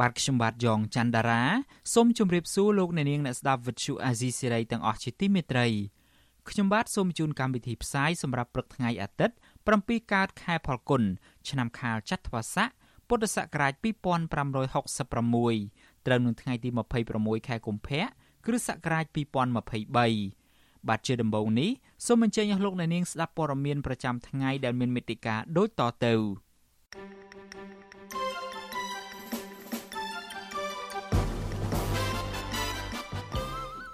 បាទខ្ញុំបាទយ៉ងច័ន្ទដារាសូមជម្រាបសួរលោកអ្នកនាងអ្នកស្ដាប់ Vuthu Azizi Serai ទាំងអស់ជាទីមេត្រីខ្ញុំបាទសូមជូនកម្មវិធីផ្សាយសម្រាប់ព្រឹកថ្ងៃអាទិត្យ7កើតខែផលគុណឆ្នាំខាលចត្វាស័កពុទ្ធសករាជ2566ត្រូវនឹងថ្ងៃទី26ខែកុម្ភៈគ្រិស្តសករាជ2023បាទជាដំបូងនេះសូមអញ្ជើញអស់លោកអ្នកនាងស្ដាប់ព័ត៌មានប្រចាំថ្ងៃដែលមានមេត្តាដូចតទៅ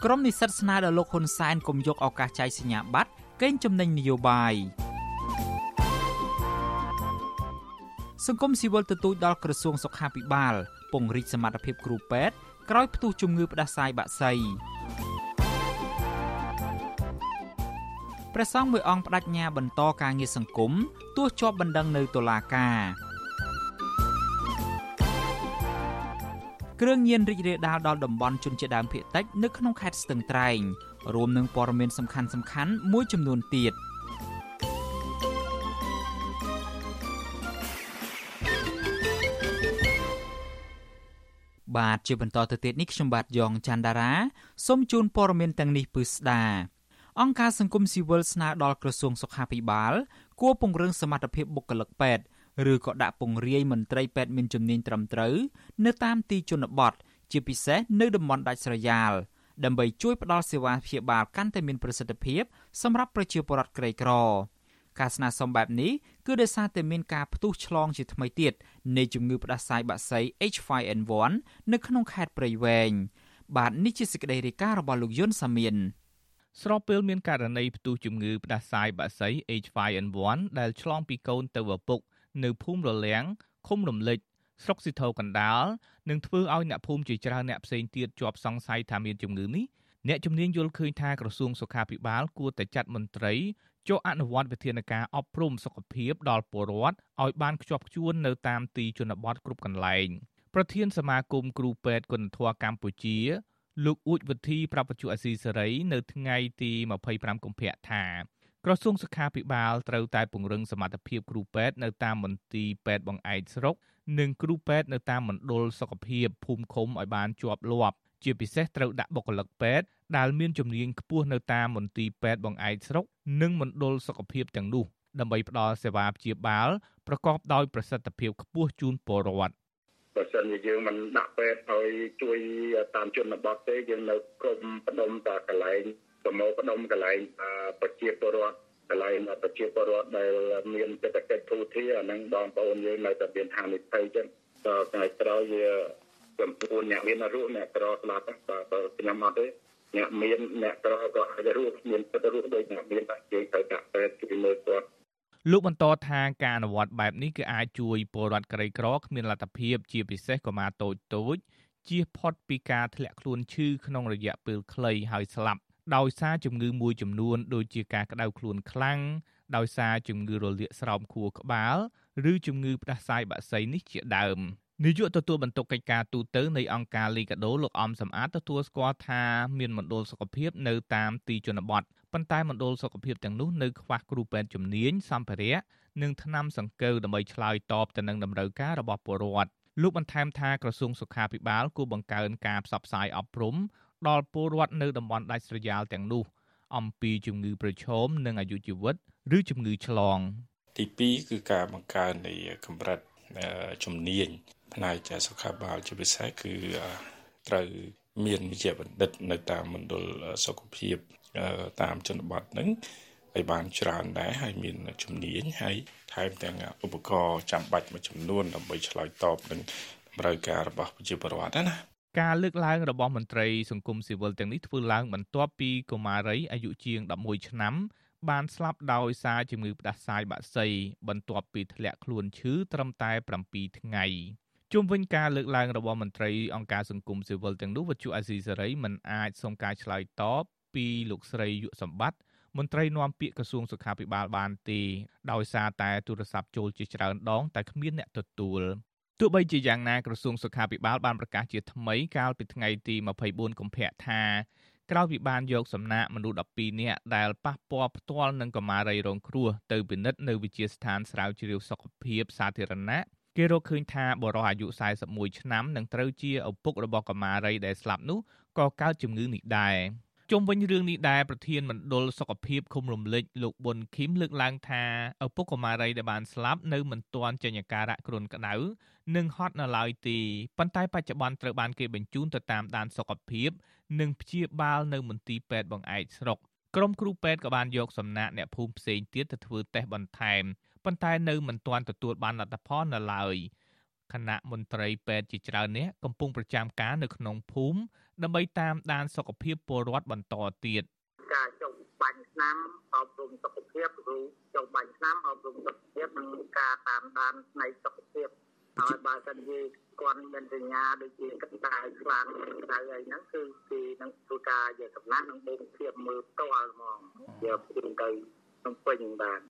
ក្រុមនិស្សិតស្នើដល់លោកហ៊ុនសែនកុំយកឱកាសចែកសញ្ញាបត្រកេងចំណេញនយោបាយសង្គមស៊ីវិលទទូចដល់ក្រសួងសុខាភិបាលពង្រីកសមត្ថភាពគ្រូពេទ្យក្រោយផ្ទុះជំងឺផ្ដាសាយបាក់សីព្រះសង្ឃមួយអង្គបដិញ្ញាបន្តការងារសង្គមទោះជាប់បណ្ដឹងនៅតុលាការ គ្រឿងញៀនរីករាលដាលដល់តំបន់ជនជាតិដើមភាគតិចនៅក្នុងខេត្តស្ទឹងត្រែងរួមនឹងព័ត៌មានសំខាន់ៗមួយចំនួនទៀត។បាទជាបន្តទៅទៀតនេះខ្ញុំបាទយ៉ងច័ន្ទដារាសូមជូនព័ត៌មានទាំងនេះពឺស្ដាអង្គការសង្គមស៊ីវិលស្នើដល់ក្រសួងសុខាភិបាលគួរពង្រឹងសមត្ថភាពបុគ្គលិកពេទ្យ ឬក៏ដាក់ពង្រាយមន្ត្រីពេទ្យមានជំនាញត្រឹមត្រូវនៅតាមទីជនបទជាពិសេសនៅតំបន់ដាច់ស្រយាលដើម្បីជួយផ្តល់សេវាព្យាបាលកាន់តែមានប្រសិទ្ធភាពសម្រាប់ប្រជាពលរដ្ឋក្រីក្រការស្នើសុំបែបនេះគឺដោយសារតែមានការផ្ទុះឆ្លងជាថ្មីទៀតនៃជំងឺផ្ដាសាយបាក់សី H5N1 នៅក្នុងខេត្តព្រៃវែងបាទនេះជាសេចក្តីរាយការណ៍របស់លោកយុនសាមៀនស្របពេលមានករណីផ្ទុះជំងឺផ្ដាសាយបាក់សី H5N1 ដែលឆ្លងពីកូនទៅឪពុក នៅភូមិរលាំងឃុំរំលេចស្រុកស៊ីធោកណ្ដាលនឹងធ្វើឲ្យអ្នកភូមិជាច្រើនអ្នកផ្សេងទៀតជាប់សង្ស័យថាមានជំងឺនេះអ្នកជំនាញយល់ឃើញថាក្រសួងសុខាភិបាលគួរតែចាត់មន្ត្រីចុះអនុវត្តវិធានការអប់រំសុខភាពដល់ពលរដ្ឋឲ្យបានខ្ជាប់ខ្ជួននៅតាមទីជនបទគ្រប់កន្លែងប្រធានសមាគមគ្រូពេទ្យគុណធម៌កម្ពុជាលោកអ៊ូចវិធីប្រពន្ធអសីសេរី នៅថ្ងៃទី25កុម្ភៈថា ក្រសួងសុខាភិបាលត្រូវតែពង្រឹងសមត្ថភាពគ្រូពេទ្យនៅតាមមន្ទីរពេទ្យបង្អែកស្រុក និងគ្រូពេទ្យនៅតាមមណ្ឌលសុខភាពភូមិឃុំឲ្យបានជាប់លាប់ជាពិសេសត្រូវដាក់បុគ្គលិកពេទ្យដែលមានជំនាញខ្ពស់នៅតាមមន្ទីរពេទ្យបង្អែកស្រុក និងមណ្ឌលសុខភាពទាំងនោះដើម្បីផ្ដល់សេវាព្យាបាលប្រកបដោយប្រសិទ្ធភាពខ្ពស់ជូនពលរដ្ឋបើសិនជាយើងមិនដាក់ពេទ្យឲ្យជួយតាមជនបទទេយើងនៅគុំបដុំតាកន្លែង ប្រមូលបដុំកន្លែងប្រជាពលរដ្ឋកន្លែងប្រជាពលរដ្ឋដែលមានសេដ្ឋកិច្ចធូរធារអានឹងបងប្អូនយើងនៅតែមានហានិភ័យចឹងដល់ថ្ងៃក្រោយវាចំពោះអ្នកមានរស់អ្នកក្រស្លាប់បើខ្ញុំអត់ទេអ្នកមានអ្នកក្រក៏អាចរស់មានពិតរស់ដោយអ្នកមានតែយើងត្រូវដាក់ពេទ្យជួយមើលគាត់លោកបន្តថាការអនុវត្តបែបនេះគឺអាចជួយពលរដ្ឋក្រីក្រគ្មានលទ្ធភាពជាពិសេសកុមារតូចតូចជៀសផុតពីការធ្លាក់ខ្លួនឈឺក្នុងរយៈពេលខ្លីហើយស្លាប់ ដោយសារជំងឺមួយចំនួនដូចជាការក្តៅខ្លួនខ្លាំងដោយសារជំងឺរលាកស្រោមខួរក្បាល ឬជំងឺផ្ដាសាយបាក់សីនេះជាដើម។នាយកទទួលបន្ទុកកិច្ចការទូតនៃអង្គការលីកាដូលោកអំសំអាតទទួលស្គាល់ថាមានមណ្ឌលសុខភាពនៅតាមទីជនបទប៉ុន្តែមណ្ឌលសុខភាពទាំងនោះនៅខ្វះគ្រូពេទ្យជំនាញសម្ភារៈនិងថ្នាំសង្កូវដើម្បីឆ្លើយតបទៅនឹងតម្រូវការរបស់ពលរដ្ឋលោកបន្ថែមថាក្រសួងសុខាភិបាលគួរបង្កើនការផ្សព្វផ្សាយអប់រំ ដល់ពលរដ្ឋនៅតំបន់ដាច់ស្រយាលទាំងនោះ អំពីជំងឺប្រឈមនិងអាយុជីវិត ឬជំងឺឆ្លង ទី2គឺការបង្កើននៃកម្រិតជំនាញផ្នែកសុខាភិបាលជាពិសេសគឺត្រូវមានវិជ្ជាបណ្ឌិតនៅតាមមណ្ឌលសុខភាពតាមជនបទហ្នឹងឲ្យបានច្រើនដែរហើយមានជំនាញហើយថែមទាំងឧបករណ៍ចាំបាច់មួយចំនួនដើម្បីឆ្លើយតបនឹងតម្រូវការរបស់ប្រជាពលរដ្ឋណា ការលើកឡើងរបស់មន្ត្រីសង្គមស៊ីវិលទាំងនេះធ្វើឡើងបន្ទាប់ពីកុមារីអាយុជាង11ឆ្នាំ បានស្លាប់ដោយសារជំងឺផ្ដាសាយបាក់សីបន្ទាប់ពីធ្លាក់ខ្លួនឈឺត្រឹមតែ7ថ្ងៃជជុំវិញការលើកឡើងរបស់មន្ត្រីអង្គការសង្គមស៊ីវិលទាំងនោះវិទ្យុអាស៊ីសេរីមិនអាចសុំការឆ្លើយតបពីលោកស្រីយុសម្បត្តិមន្ត្រីនាំពាក្យក្រសួងសុខាភិបាលបានទេដោយសារតែទូរស័ព្ទចូលជាច្រើនដងតែគ្មានអ្នកទទួល ទោះបីជាយ៉ាងណាក្រសួងសុខាភិបាលបានប្រកាសជាថ្មីកាលពីថ្ងៃទី24កុម្ភៈថាក្រោយពីបានយកសំណាក់មនុស្ស12នាក់ដែលប៉ះពាល់ផ្ទាល់នឹងកមារីរងគ្រោះទៅពិនិត្យនៅវិទ្យាស្ថានស្រាវជ្រាវសុខភាពសាធារណៈគេរកឃើញថាបរិសុទ្ធអាយុ41ឆ្នាំនឹងត្រូវជាឪពុករបស់កមារីដែលស្លាប់នោះក៏កើតជំងឺនេះដែរជុំវិញរឿងនេះដែរប្រធានមណ្ឌលសុខភាពឃុំរំលេចលោកប៊ុនឃីមលើកឡើងថាឪពុកកុមារីដែលបានស្លាប់នៅមិនទាន់ចេញអាការៈគ្រុនក្តៅ និងហត់នៅឡើយទេប៉ុន្តែបច្ចុប្បន្នត្រូវបានគេបញ្ជូនទៅតាមដានសុខភាព និងព្យាបាលនៅមន្ទីរពេទ្យបង្អែកស្រុកក្រុមគ្រូពេទ្យក៏បានយកសំណាក់អ្នកភូមិផ្សេងទៀតទៅធ្វើតេស្តបន្ថែមប៉ុន្តែនៅមិនទាន់ទទួលបានលទ្ធផលនៅឡើយគណៈមន្ត្រីពេទ្យជាច្រើននាក់កំពុងប្រចាំការនៅក្នុងភូមិដើម្បីតាមដានសុខភាពពលរដ្ឋបន្តទៀតការចុះបាញ់ស្នាមអប់រំសុខភាពឬចុះបាញ់ស្នាមអប់រំសុខភាពនិងការតាមដានផ្នែកសុខភាព ហើយបើសិនជាគាត់មានសញ្ញាដូចជាកណ្ដាលខ្លាំងក្តៅអីហ្នឹងគឺគេនឹងធ្វើការយកសំណាក់និងបូមភាពមើលផ្ទាល់ហ្មងយកពីទៅក្នុងពេញបាទ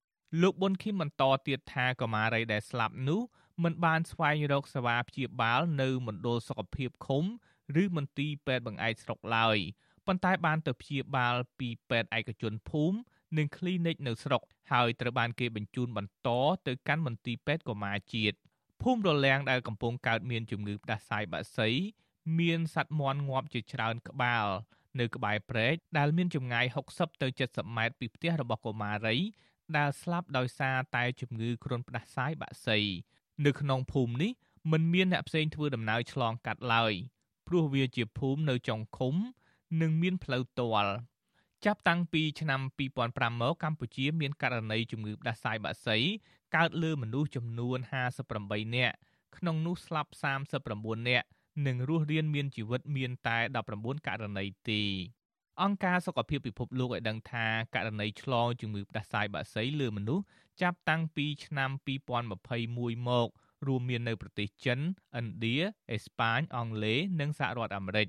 លោកប៊ុនឃីមបន្តទៀតថាកុមារីដែលស្លាប់នោះមិនបានស្វែងរកសេវាព្យាបាលនៅមណ្ឌលសុខភាពឃុំឬមន្ទីរពេទ្យបង្អែកស្រុកឡើយប៉ុន្តែបានទៅព្យាបាលពីពេទ្យឯកជនភូមិនិងគ្លីនិកនៅស្រុកហើយត្រូវបានគេបញ្ជូនបន្តទៅកាន់មន្ទីរពេទ្យកុមារជាតិ ភូមិរលាងដែលកំពុងកើតមានជំងឺផ្ដាសាយបាក់សីមានសត្វមាន់ងាប់ជាច្រើនក្បាល នៅក្បែរព្រែកដែលមានចម្ងាយ60ទៅ70ម៉ែត្រពីផ្ទះរបស់កុមារី ដែលស្លាប់ដោយសារតែជំងឺគ្រុនផ្ដាសាយបាក់សីនៅក្នុងភូមិនេះមិនមានអ្នកផ្សេងធ្វើដំណើរឆ្លងកាត់ឡើយព្រោះវាជាភូមិនៅចុងឃុំ និងមានផ្លូវទាល់ចាប់តាំងពីឆ្នាំ2005មកកម្ពុជាមានករណីជំងឺផ្ដាសាយបាក់សី កើតលើមនុស្សចំនួន58នាក់ក្នុងនោះស្លាប់39នាក់និងរស់រានមានជីវិតមានតែ19ករណីទេអង្គការសុខភាពពិភពលោកឲ្យដឹងថាករណីឆ្លងជំងឺផ្ដាសាយបាក់សីលើមនុស្សចាប់តាំងពីឆ្នាំ2021មករួមមាននៅប្រទេសចិនឥណ្ឌាអេស្ប៉ាញអង់គ្លេសនិងសហរដ្ឋអាមេរិក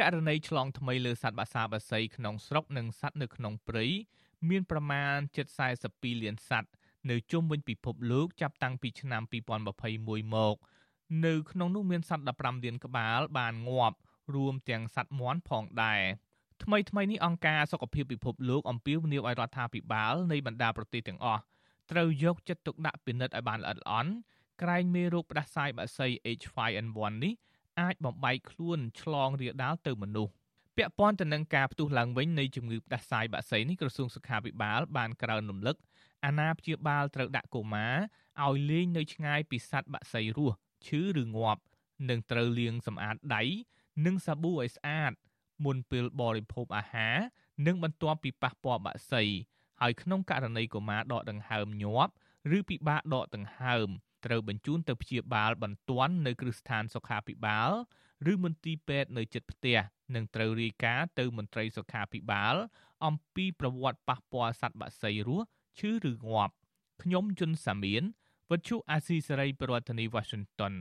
ករណីឆ្លងថ្មីលើសត្វបក្សាបក្សីក្នុងស្រុកនិងសត្វនៅក្នុងព្រៃមានប្រមាណ742លានសត្វ នៅជុំវិញពិភពលោកចាប់តាំងពីឆ្នាំ2021មកនៅក្នុងនោះមានសត្វ15លានក្បាលបានងាប់រួមទាំងសត្វមាន់ផងដែរថ្មីថ្មីនេះអង្គការសុខភាពពិភពលោកអំពាវនាវឲ្យរដ្ឋាភិបាលនៃបណ្ដាប្រទេសទាំងអស់ត្រូវយកចិត្តទុកដាក់ពិនិត្យឲ្យបានល្អិតល្អន់ក្រែងមេរោគផ្ដាសាយបាក់សី H5N1 នេះអាចបំបែកខ្លួនឆ្លងរាលដាលទៅមនុស្សពាក់ព័ន្ធទៅនឹងការផ្ទុះឡើងវិញនៃជំងឺផ្ដាសាយបាក់សីនេះក្រសួងសុខាភិបាលបានក្រើនរំលឹក អាណាព្យាបាលត្រូវដាក់កុមារឲ្យលេងនៅឆ្ងាយពីសត្វបាក់សីរស់ឈឺឬងាប់និងត្រូវលាងសម្អាតដៃនិងសាប៊ូឲ្យស្អាត មុនពេលបរិភោគអាហារនិងបន្ទាប់ពីប៉ះពាល់បាក់សីហើយក្នុងករណីកុមារដកដង្ហើមញាប់ឬពិបាកដកដង្ហើមត្រូវបញ្ជូនទៅព្យាបាលបន្ទាន់នៅគ្រឹះស្ថានសុខាភិបាលឬមន្ទីរពេទ្យនៅជិតផ្ទះនិងត្រូវរាយការណ៍ទៅមន្ត្រីសុខាភិបាល អំពីប្រវត្តិប៉ះពាល់សត្វបក្សីរស់ ឈឺឬងាប់ខ្ញុំយុនសាមៀនវិទ្យុអាស៊ីសេរីប្រធានាធិបតី Washington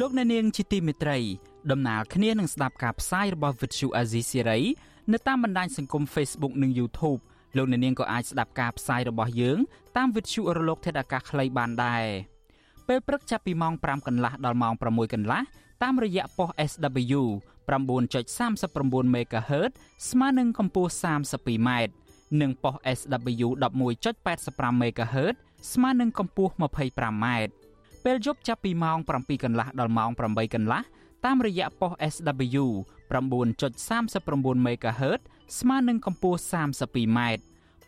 លោកអ្នកនាងជាទីមេត្រីដំណើរគ្នានឹងស្ដាប់ការផ្សាយរបស់ Vuthu Azizi Siri នៅតាមបណ្ដាញសង្គម Facebook និង YouTube លោកអ្នកនាងក៏អាចស្ដាប់ការផ្សាយរបស់យើង តាម Vuthu រលកធាតុអាកាសខ្លីបានដែរពេលព្រឹកចាប់ពីម៉ោង5កន្លះដល់ម៉ោង6កន្លះ តាមរយៈប៉ុស SW 9.39 MHz ស្មើនឹងកម្ពស់ 32m និងប៉ុស SW 11.85 MHz ស្មើនឹងកម្ពស់ 25m ពេលយប់ចាប់ពីម៉ោង7កន្លះដល់ម៉ោង8កន្លះតាមរយៈប៉ុស SW 9.39 MHz ស្មើនឹងកម្ពស់ 32m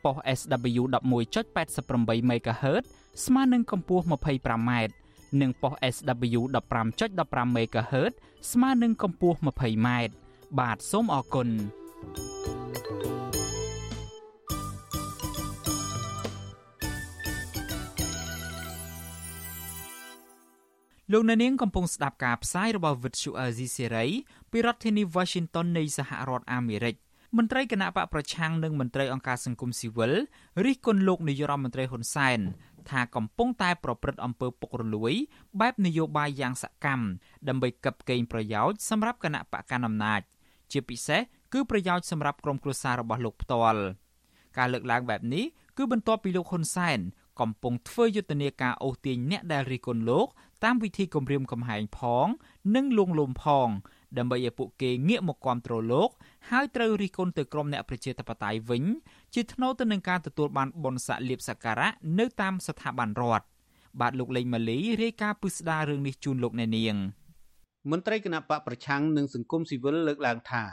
ប៉ុស SW 11.88 MHz ស្មើនឹងកម្ពស់ 25m និងប៉ុស SW 15.15 MHz ស្មើនឹងកម្ពស់ 20m បាទសូមអរគុណលោកអ្នកនាងកំពុងស្ដាប់ការផ្សាយរបស់ Vuthu Azizi Serai ពីរដ្ឋធានី Washington នៃសហរដ្ឋអាមេរិកមន្ត្រីគណៈបកប្រឆាំងនិងមន្ត្រីអង្គការសង្គមស៊ីវិលរិះគន់លោកនាយរដ្ឋមន្ត្រីហ៊ុនសែន ថាកំពុងតែប្រព្រឹត្តអំពើពុករលួយ បែបនយោបាយយ៉ាងសកម្មដើម្បីកឹបកេងប្រយោជន៍សម្រាប់គណៈបកកណ្ដាលអំណាច ជាពិសេសគឺប្រយោជន៍សម្រាប់ក្រុមគ្រួសាររបស់លោកផ្ទាល់ការលើកឡើងបែបនេះគឺបន្ទាប់ពីលោកហ៊ុនសែនកំពុងធ្វើយុទ្ធនាការអូសទាញអ្នកដែលរិះគន់លោក តាមវិធីគម្រាមកំហែងផង និងលួងលោមផង ដើម្បីឲ្យពួកគេងាកមកគ្រប់គ្រងលោក ហើយត្រូវរិះគន់ទៅក្រុមអ្នកប្រជាធិបតេយ្យវិញជាថ្នូរទៅនឹងការទទួលបានបុណ្យស័ក្តិលៀបសក្ការៈនៅតាមស្ថាប័នរដ្ឋបាទលោកលេងម៉ាលីរាយការណ៍ពិស្ដាររឿងនេះជូនលោកអ្នកនាងមន្ត្រីគណៈបកប្រឆាំងនិងសង្គមស៊ីវិលលើកឡើងថា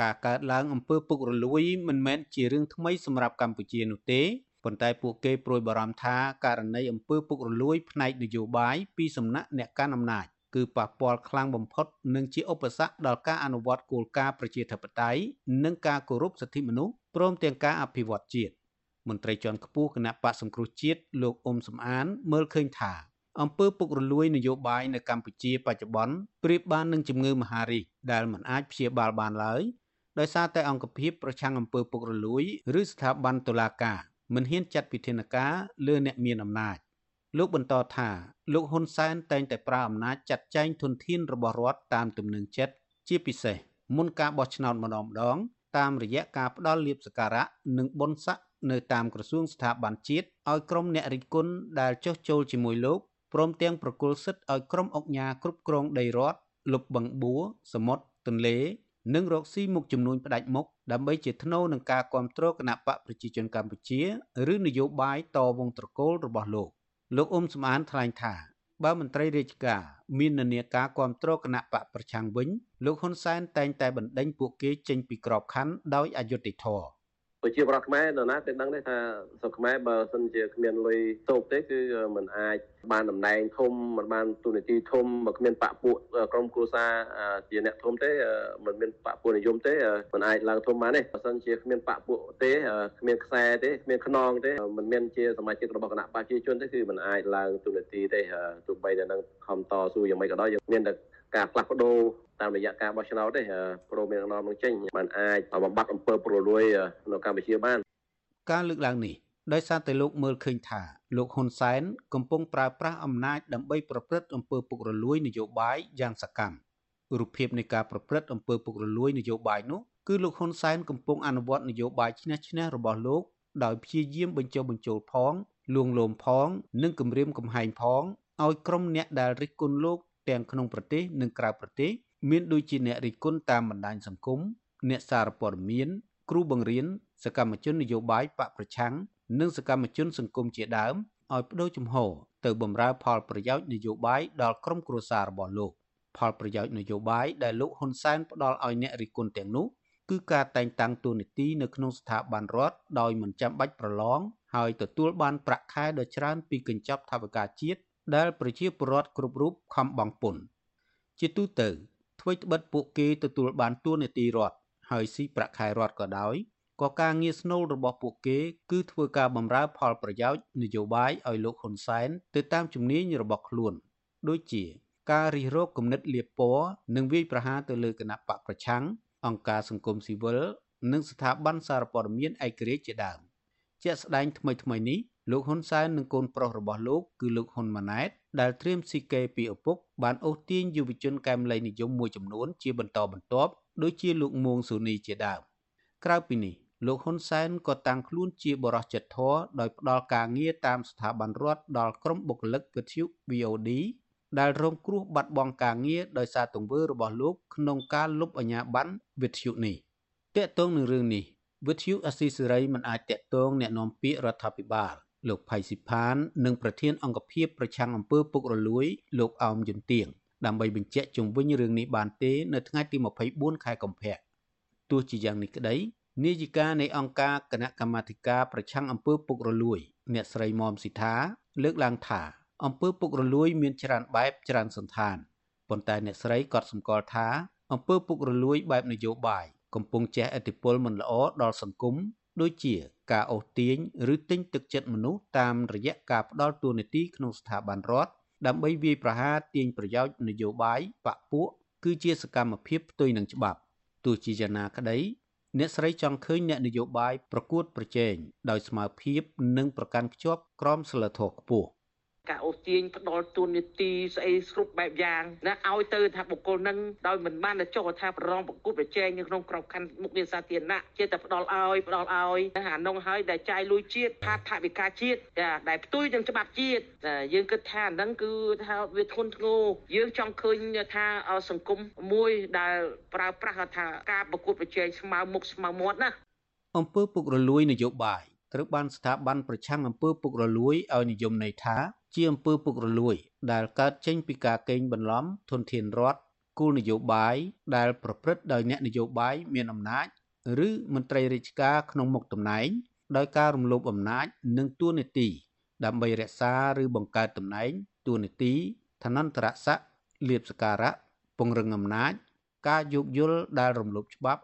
ការកើតឡើងអំពើពុករលួយមិនមែនជារឿងថ្មីសម្រាប់កម្ពុជានោះទេប៉ុន្តែពួកគេប្រួយបារម្ភថាករណីអំពើពុករលួយផ្នែកនយោបាយពីសំណាក់អ្នកកាន់អំណាច គឺប៉ះពាល់ខ្លាំងបំផុតនិងជាឧបសគ្គដល់ការអនុវត្តគោលការណ៍ប្រជាធិបតេយ្យនិងការគោរពសិទ្ធិមនុស្សព្រមទាំងការអភិវឌ្ឍជាតិមន្ត្រីជាន់ខ្ពស់គណៈបកសង្គ្រោះជាតិលោកអ៊ុំសំអាន មើលឃើញថាអំពើពុករលួយនយោបាយនៅកម្ពុជាបច្ចុប្បន្នប្រៀបបាននឹងជំងឺមហារីកដែលមិនអាចព្យាបាលបានឡើយដោយសារតែអង្គភាពប្រឆាំងអំពើពុករលួយ ឬស្ថាប័នតុលាការមិនហ៊ានចាត់វិធានការលើអ្នកមានអំណាច លោកបន្តថាលោកហ៊ុនសែនតែងតែប្រើអំណាចចាត់ចែងធនធានរបស់រដ្ឋតាមទំនឹងចិត្តជាពិសេសមុនការបោះឆ្នោតម្ដងម្ដង តាមរយៈការផ្ដល់លៀបសក្ការៈនិងបុណ្យស័ក្តិនៅតាមក្រសួងស្ថាប័នជាតិឲ្យក្រុមអ្នករិះគន់ដែលចុះចូលជាមួយលោកព្រមទាំងប្រគល់សិទ្ធិឲ្យក្រុមអង្គការគ្រប់គ្រងដីរដ្ឋលុបបឹងបួរសមុទ្រទន្លេនិងរកស៊ីមុខចំនួនផ្ដាច់មុខដើម្បីជាថ្នូរនឹងការគ្រប់គ្រងគណៈបកប្រជាជនកម្ពុជា ឬនយោបាយតវងត្រកូលរបស់លោក លោកអ៊ុំសំអានថ្លែងថាបើមន្ត្រីរាជការមាននានាការគ្រប់គ្រងគណៈបកប្រឆាំងវិញលោកហ៊ុនសែនតែងតែបណ្ដេញពួកគេចេញពីក្របខ័ណ្ឌដោយអយុត្តិធម៌ ប្រជាប្រដ្ឋខ្មែរនរណាតែដឹងទេថាស្រុកខ្មែរបើសិនជាគ្មានលុយតូបទេគឺมันអាចបានតំណែងធំมันបានទូនាទីធំបើគ្មានបពពួកក្រុមគ្រួសារជាអ្នកធំទេมันមានបពពួកនិយមទេมันអាចឡើងធំបានទេបើសិនជាគ្មានបពពួកទេគ្មានខ្សែទេគ្មានខ្នងទេมันមានជាសមាជិករបស់គណៈប្រជាជនទេគឺมันអាចឡើងទូនាទីទេទោះបីតែនឹងខំតស៊ូយ៉ាងម៉េចក៏ដោយមានតែការផ្លាស់ប្ដូរ តាមរយៈការបោះឆ្នោតទេព្រមមានអំណរនឹងចេញมันអាចបំបត្តិអំពើប្រលួយនៅកម្ពុជាបាន ការលើកឡើងនេះដោយសារតែលោកមើលឃើញថាលោកហ៊ុនសែនកំពុងប្រើប្រាស់អំណាចដើម្បីប្រព្រឹត្តអំពើពុករលួយនយោបាយយ៉ាងសកម្មរូបភាពនៃការប្រព្រឹត្តអំពើពុករលួយនយោបាយនោះគឺលោកហ៊ុនសែនកំពុងអនុវត្តនយោបាយឈ្នះឈ្នះរបស់លោកដោយព្យាយាមបញ្ចុះបញ្ចូលផង លួងលោមផង និងគំរាមកំហែងផងឲ្យក្រុមអ្នកដែលរិះគន់លោកទាំងក្នុងប្រទេសនិងក្រៅប្រទេស មានដូចជាអ្នករិះគន់តាមបណ្ដាញសង្គមអ្នកសារព័ត៌មាន គ្រូបង្រៀនសកម្មជននយោបាយបកប្រឆាំងនិងសកម្មជនសង្គមជាដើមឲ្យបដូរជំហរទៅបម្រើផលប្រយោជន៍នយោបាយដល់ក្រុមគ្រួសាររបស់លោក ផលប្រយោជន៍នយោបាយដែលលោកហ៊ុនសែនផ្ដល់ឲ្យអ្នករិះគន់ទាំងនោះគឺការតែងតាំងតួនាទីនៅក្នុងស្ថាប័នរដ្ឋដោយមិនចាំបាច់ប្រឡងហើយទទួលបានប្រាក់ខែដ៏ច្រើនពីកញ្ចប់ថវិកាជាតិដែលប្រជាពលរដ្ឋគ្រប់រូបខំបង់ពន្ធជាទូទៅ អ្វីត្បិតពួកគេទទួលបានតួនាទីរដ្ឋហើយស៊ីប្រាក់ខែរដ្ឋក៏ដោយក៏ការងារស្នូលរបស់ពួកគេ គឺធ្វើការបម្រើផលប្រយោជន៍នយោបាយឲ្យលោកហ៊ុនសែនទៅតាមជំនាញរបស់ខ្លួន ដូចជា ការរិះរោបគំនិតលៀបពណ៌និងវាយប្រហារទៅលើគណៈបកប្រឆាំងអង្គការសង្គមស៊ីវិលនិងស្ថាប័នសារព័ត៌មានឯករាជ្យជាដើមជាក់ស្ដែងថ្មីថ្មីនេះ លោកហ៊ុនសែននិងកូនប្រុសរបស់លោកគឺលោកហ៊ុនម៉ាណែតដែលត្រៀមស៊ីកេពីឪពុកបានអូសទាញយុវជនកែមលៃនិយមមួយចំនួនជាបន្តបន្ទាប់ដូចជាលោកមួងស៊ូនីជាដើមក្រៅពីនេះលោកហ៊ុនសែនក៏តាំងខ្លួនជាបរិសុទ្ធចិត្តធរដោយផ្ដល់ការងារតាមស្ថាប័នរដ្ឋដល់ក្រុមបុគ្គលិកវិទ្យុ VOD ដែលរងគ្រោះបាត់បង់ការងារដោយសារទង្វើរបស់លោកក្នុងការលុបអាជ្ញាប័ណ្ណវិទ្យុនេះតកតងនឹងរឿងនេះវិទ្យុអស៊ីសេរីមិនអាចតកតងแนะនាំពាក្យរដ្ឋាភិបាល លោកផៃស៊ីផាន និងប្រធានអង្គភិបប្រឆាំងអំពើពុករលួយ លោកអោមយុនទៀងដើម្បីបញ្ជាក់ជុំវិញរឿងនេះបានទេ នៅថ្ងៃទី24ខែកុម្ភៈទោះជាយ៉ាងនេះក្តីនាយិកានៃអង្គការគណៈកម្មាធិការប្រឆាំងអំពើពុករលួយ អ្នកស្រីមុំស៊ីថា លើកឡើងថាអំពើពុករលួយ មានច្រើនបែបច្រើនសន្តានប៉ុន្តែអ្នកស្រីក៏សម្គាល់ថាអំពើពុករលួយបែបនយោបាយកំពុងជះឥទ្ធិពលមិនល្អដល់សង្គម ដូចជាការអូសទាញឬទិញទឹកចិត្តមនុស្សតាមរយៈការផ្ដល់តួនាទីក្នុងស្ថាប័នរដ្ឋដើម្បីវាយប្រហារទាញប្រយោជន៍នយោបាយបកពួកគឺជាសកម្មភាពផ្ទុយនឹងច្បាប់ទោះជាយ៉ាងណាក្តីអ្នកស្រីចង់ឃើញអ្នកនយោបាយប្រកួតប្រជែងដោយស្មើភាពនិងប្រកាន់ខ្ជាប់ក្រមសីលធម៌ខ្ពស់ ការអូសទាញផ្ដល់ទូនីតិស្អីគ្រប់បែបយ៉ាងណាឲ្យទៅថាបុគ្គលនឹងដោយមិនបានទៅចុះថាប្រងប្រគួតប្រជែងនៅក្នុងក្របខ័ណ្ឌមុខងារសាធារណៈជាតែផ្ដល់ឲ្យផ្ដល់ឲ្យអានងហើយដែលចាយលុយជាតិថាថវិកាជាតិចាដែលផ្ទុយនឹងច្បាប់ជាតិយើងគិតថាអាហ្នឹងគឺថាវាធ្ងន់ធ្ងរយើងចង់ឃើញថាសង្គមមួយដែលប្រើប្រាស់ថាការប្រគួតប្រជែងស្មើមុខស្មើមាត់ណាអង្គើពុករលួយនយោបាយត្រូវបានស្ថាប័នប្រឆាំងអំពើពុករលួយឲ្យនិយមន័យថា ជាអំពើពុករលួយ ដែលកើតចេញពីការកេងបន្លំធនធានរដ្ឋគោលនយោបាយដែលប្រព្រឹត្តដោយអ្នកនយោបាយមានអំណាច ឬមន្ត្រីរាជការក្នុងមុខតំណែង ដោយការរំលោភអំណាចនិងទួនាទី ដើម្បីរក្សាឬបង្កើតតំណែងទួនាទីឋានន្តរស័ក្តិលៀបសការៈពង្រឹងអំណាច ការយោគយល់ដែលរំលោភច្បាប់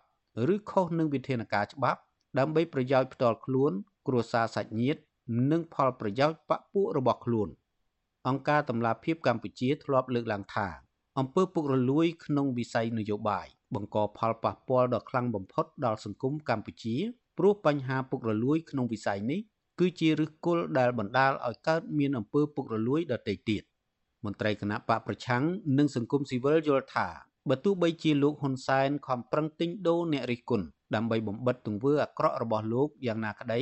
ឬខុសនឹងវិធានការច្បាប់ ដើម្បីប្រយោជន៍ផ្ទាល់ខ្លួន គ្រួសារសាច់ញាតិ និងផលប្រយោជន៍បកពួករបស់ខ្លួន អង្គការតម្លាភាពកម្ពុជាធ្លាប់លើកឡើងថាអំពើពុករលួយក្នុងវិស័យនយោបាយបង្កផលប៉ះពាល់ដ៏ខ្លាំងបំផុតដល់សង្គមកម្ពុជាព្រោះបញ្ហាពុករលួយក្នុងវិស័យនេះគឺជាឫសគល់ដែលបណ្ដាលឲ្យកើតមានអំពើពុករលួយដទៃទៀតមន្ត្រីគណៈបកប្រឆាំងនិងសង្គមស៊ីវិលយល់ថាបើទោះបីជាលោកហ៊ុនសែនខំប្រឹងទិញដូរអ្នករិះគន់ដើម្បីបំបិតទង្វើអាក្រក់របស់លោកយ៉ាងណាក្តី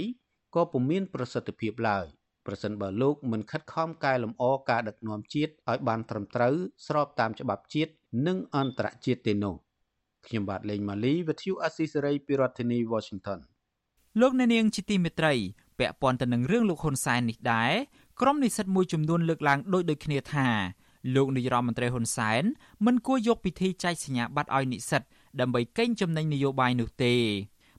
ក៏ពុំមានប្រសិទ្ធភាពឡើយប្រសិនបើលោកមិនខិតខំកែលម្អការដឹកនាំជាតិឲ្យបានត្រឹមត្រូវស្របតាមច្បាប់ជាតិនិងអន្តរជាតិទេនោះខ្ញុំបាទលេងម៉ាលីវិទ្យុអស៊ីសេរីពីរដ្ឋធានី Washington លោកអ្នកនាងជាទីមេត្រីពាក់ព័ន្ធទៅនឹងរឿងលោកហ៊ុនសែននេះដែរក្រុមនិស្សិតមួយចំនួនលើកឡើងដូចដូចគ្នាថាលោកនាយរដ្ឋមន្ត្រីហ៊ុនសែនមិនគួរយកពិធីចែកសញ្ញាបត្រឲ្យនិស្សិតដើម្បីកេងចំណេញនយោបាយនោះទេ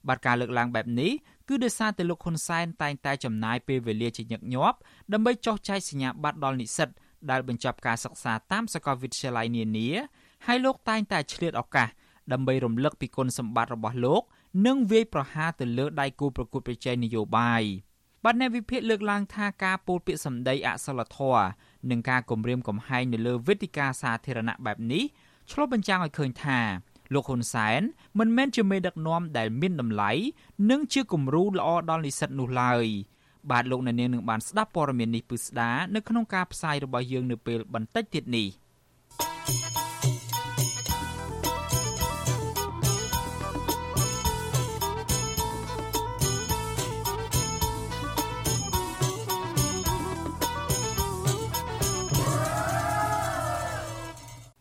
បាទការលើកឡើងបែបនេះ គឺដោយសារតែលោកហ៊ុនសែនតែងតែចំណាយពេលវេលាជាញឹកញាប់ដើម្បីចុះចែកសញ្ញាបត្រដល់និស្សិតដែលបញ្ចប់ការសិក្សាតាមសាកលវិទ្យាល័យនានាហើយលោកតែងតែឆ្លៀតឱកាសដើម្បីរំលឹកពីគុណសម្បត្តិរបស់លោក និងវាយប្រហារទៅលើដៃគូប្រកួតប្រជែងនយោបាយបាទអ្នកវិភាគលើកឡើងថាការពោលពាក្យសម្ដីអសិលធម៌និងការគំរាមកំហែងនៅលើវេទិកាសាធារណៈបែបនេះឆ្លុះបញ្ចាំងឲ្យឃើញថា លោកហ៊ុនសែនមិនមែនជាមេដឹកនាំដែលមានតម្លៃនិងជាគំរូល្អដល់និស្សិតនោះឡើយបាទលោកអ្នកនាងនឹងបានស្ដាប់ព័ត៌មាននេះពឹស្ដានៅក្នុងការផ្សាយរបស់យើងនៅពេលបន្តិចទៀតនេះ។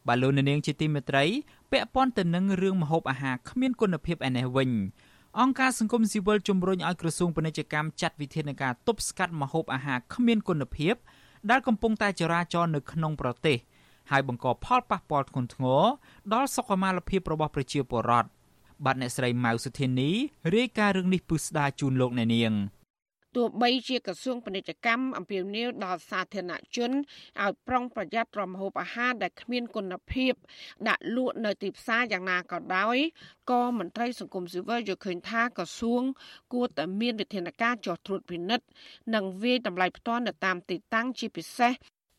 បាទលោកនាងជាទីមេត្រីពាក់ព័ន្ធទៅនឹងរឿងម្ហូបអាហារគ្មានគុណភាពឯនេះវិញអង្គការសង្គមស៊ីវិលជំរុញឲ្យក្រសួងពាណិជ្ជកម្មចាត់វិធានការទប់ស្កាត់ម្ហូបអាហារគ្មានគុណភាព ដែលកំពុងតែចរាចរនៅក្នុងប្រទេសហើយបង្កផលប៉ះពាល់ធ្ងន់ធ្ងរដល់សុខុមាលភាពរបស់ប្រជាពលរដ្ឋបាទអ្នកស្រីម៉ៅសុធានីរាយការណ៍រឿងនេះពឹស្ដាជូនលោកអ្នកនាង។ ទោះបីជាក្រសួងពាណិជ្ជកម្មអំពាវនាវដល់សាធារណជនឲ្យប្រុងប្រយ័ត្នរំហូបអាហារដែលគ្មានគុណភាព ដាក់លក់នៅទីផ្សារយ៉ាងណាក៏ដោយក៏មន្ត្រីសង្គមស៊ីវិលយល់ឃើញថាក្រសួង គួរតែមានវិធានការចោះត្រួតពិនិត្យនិងវាយតម្លៃផ្ទាល់នៅតាមទីតាំងជាពិសេស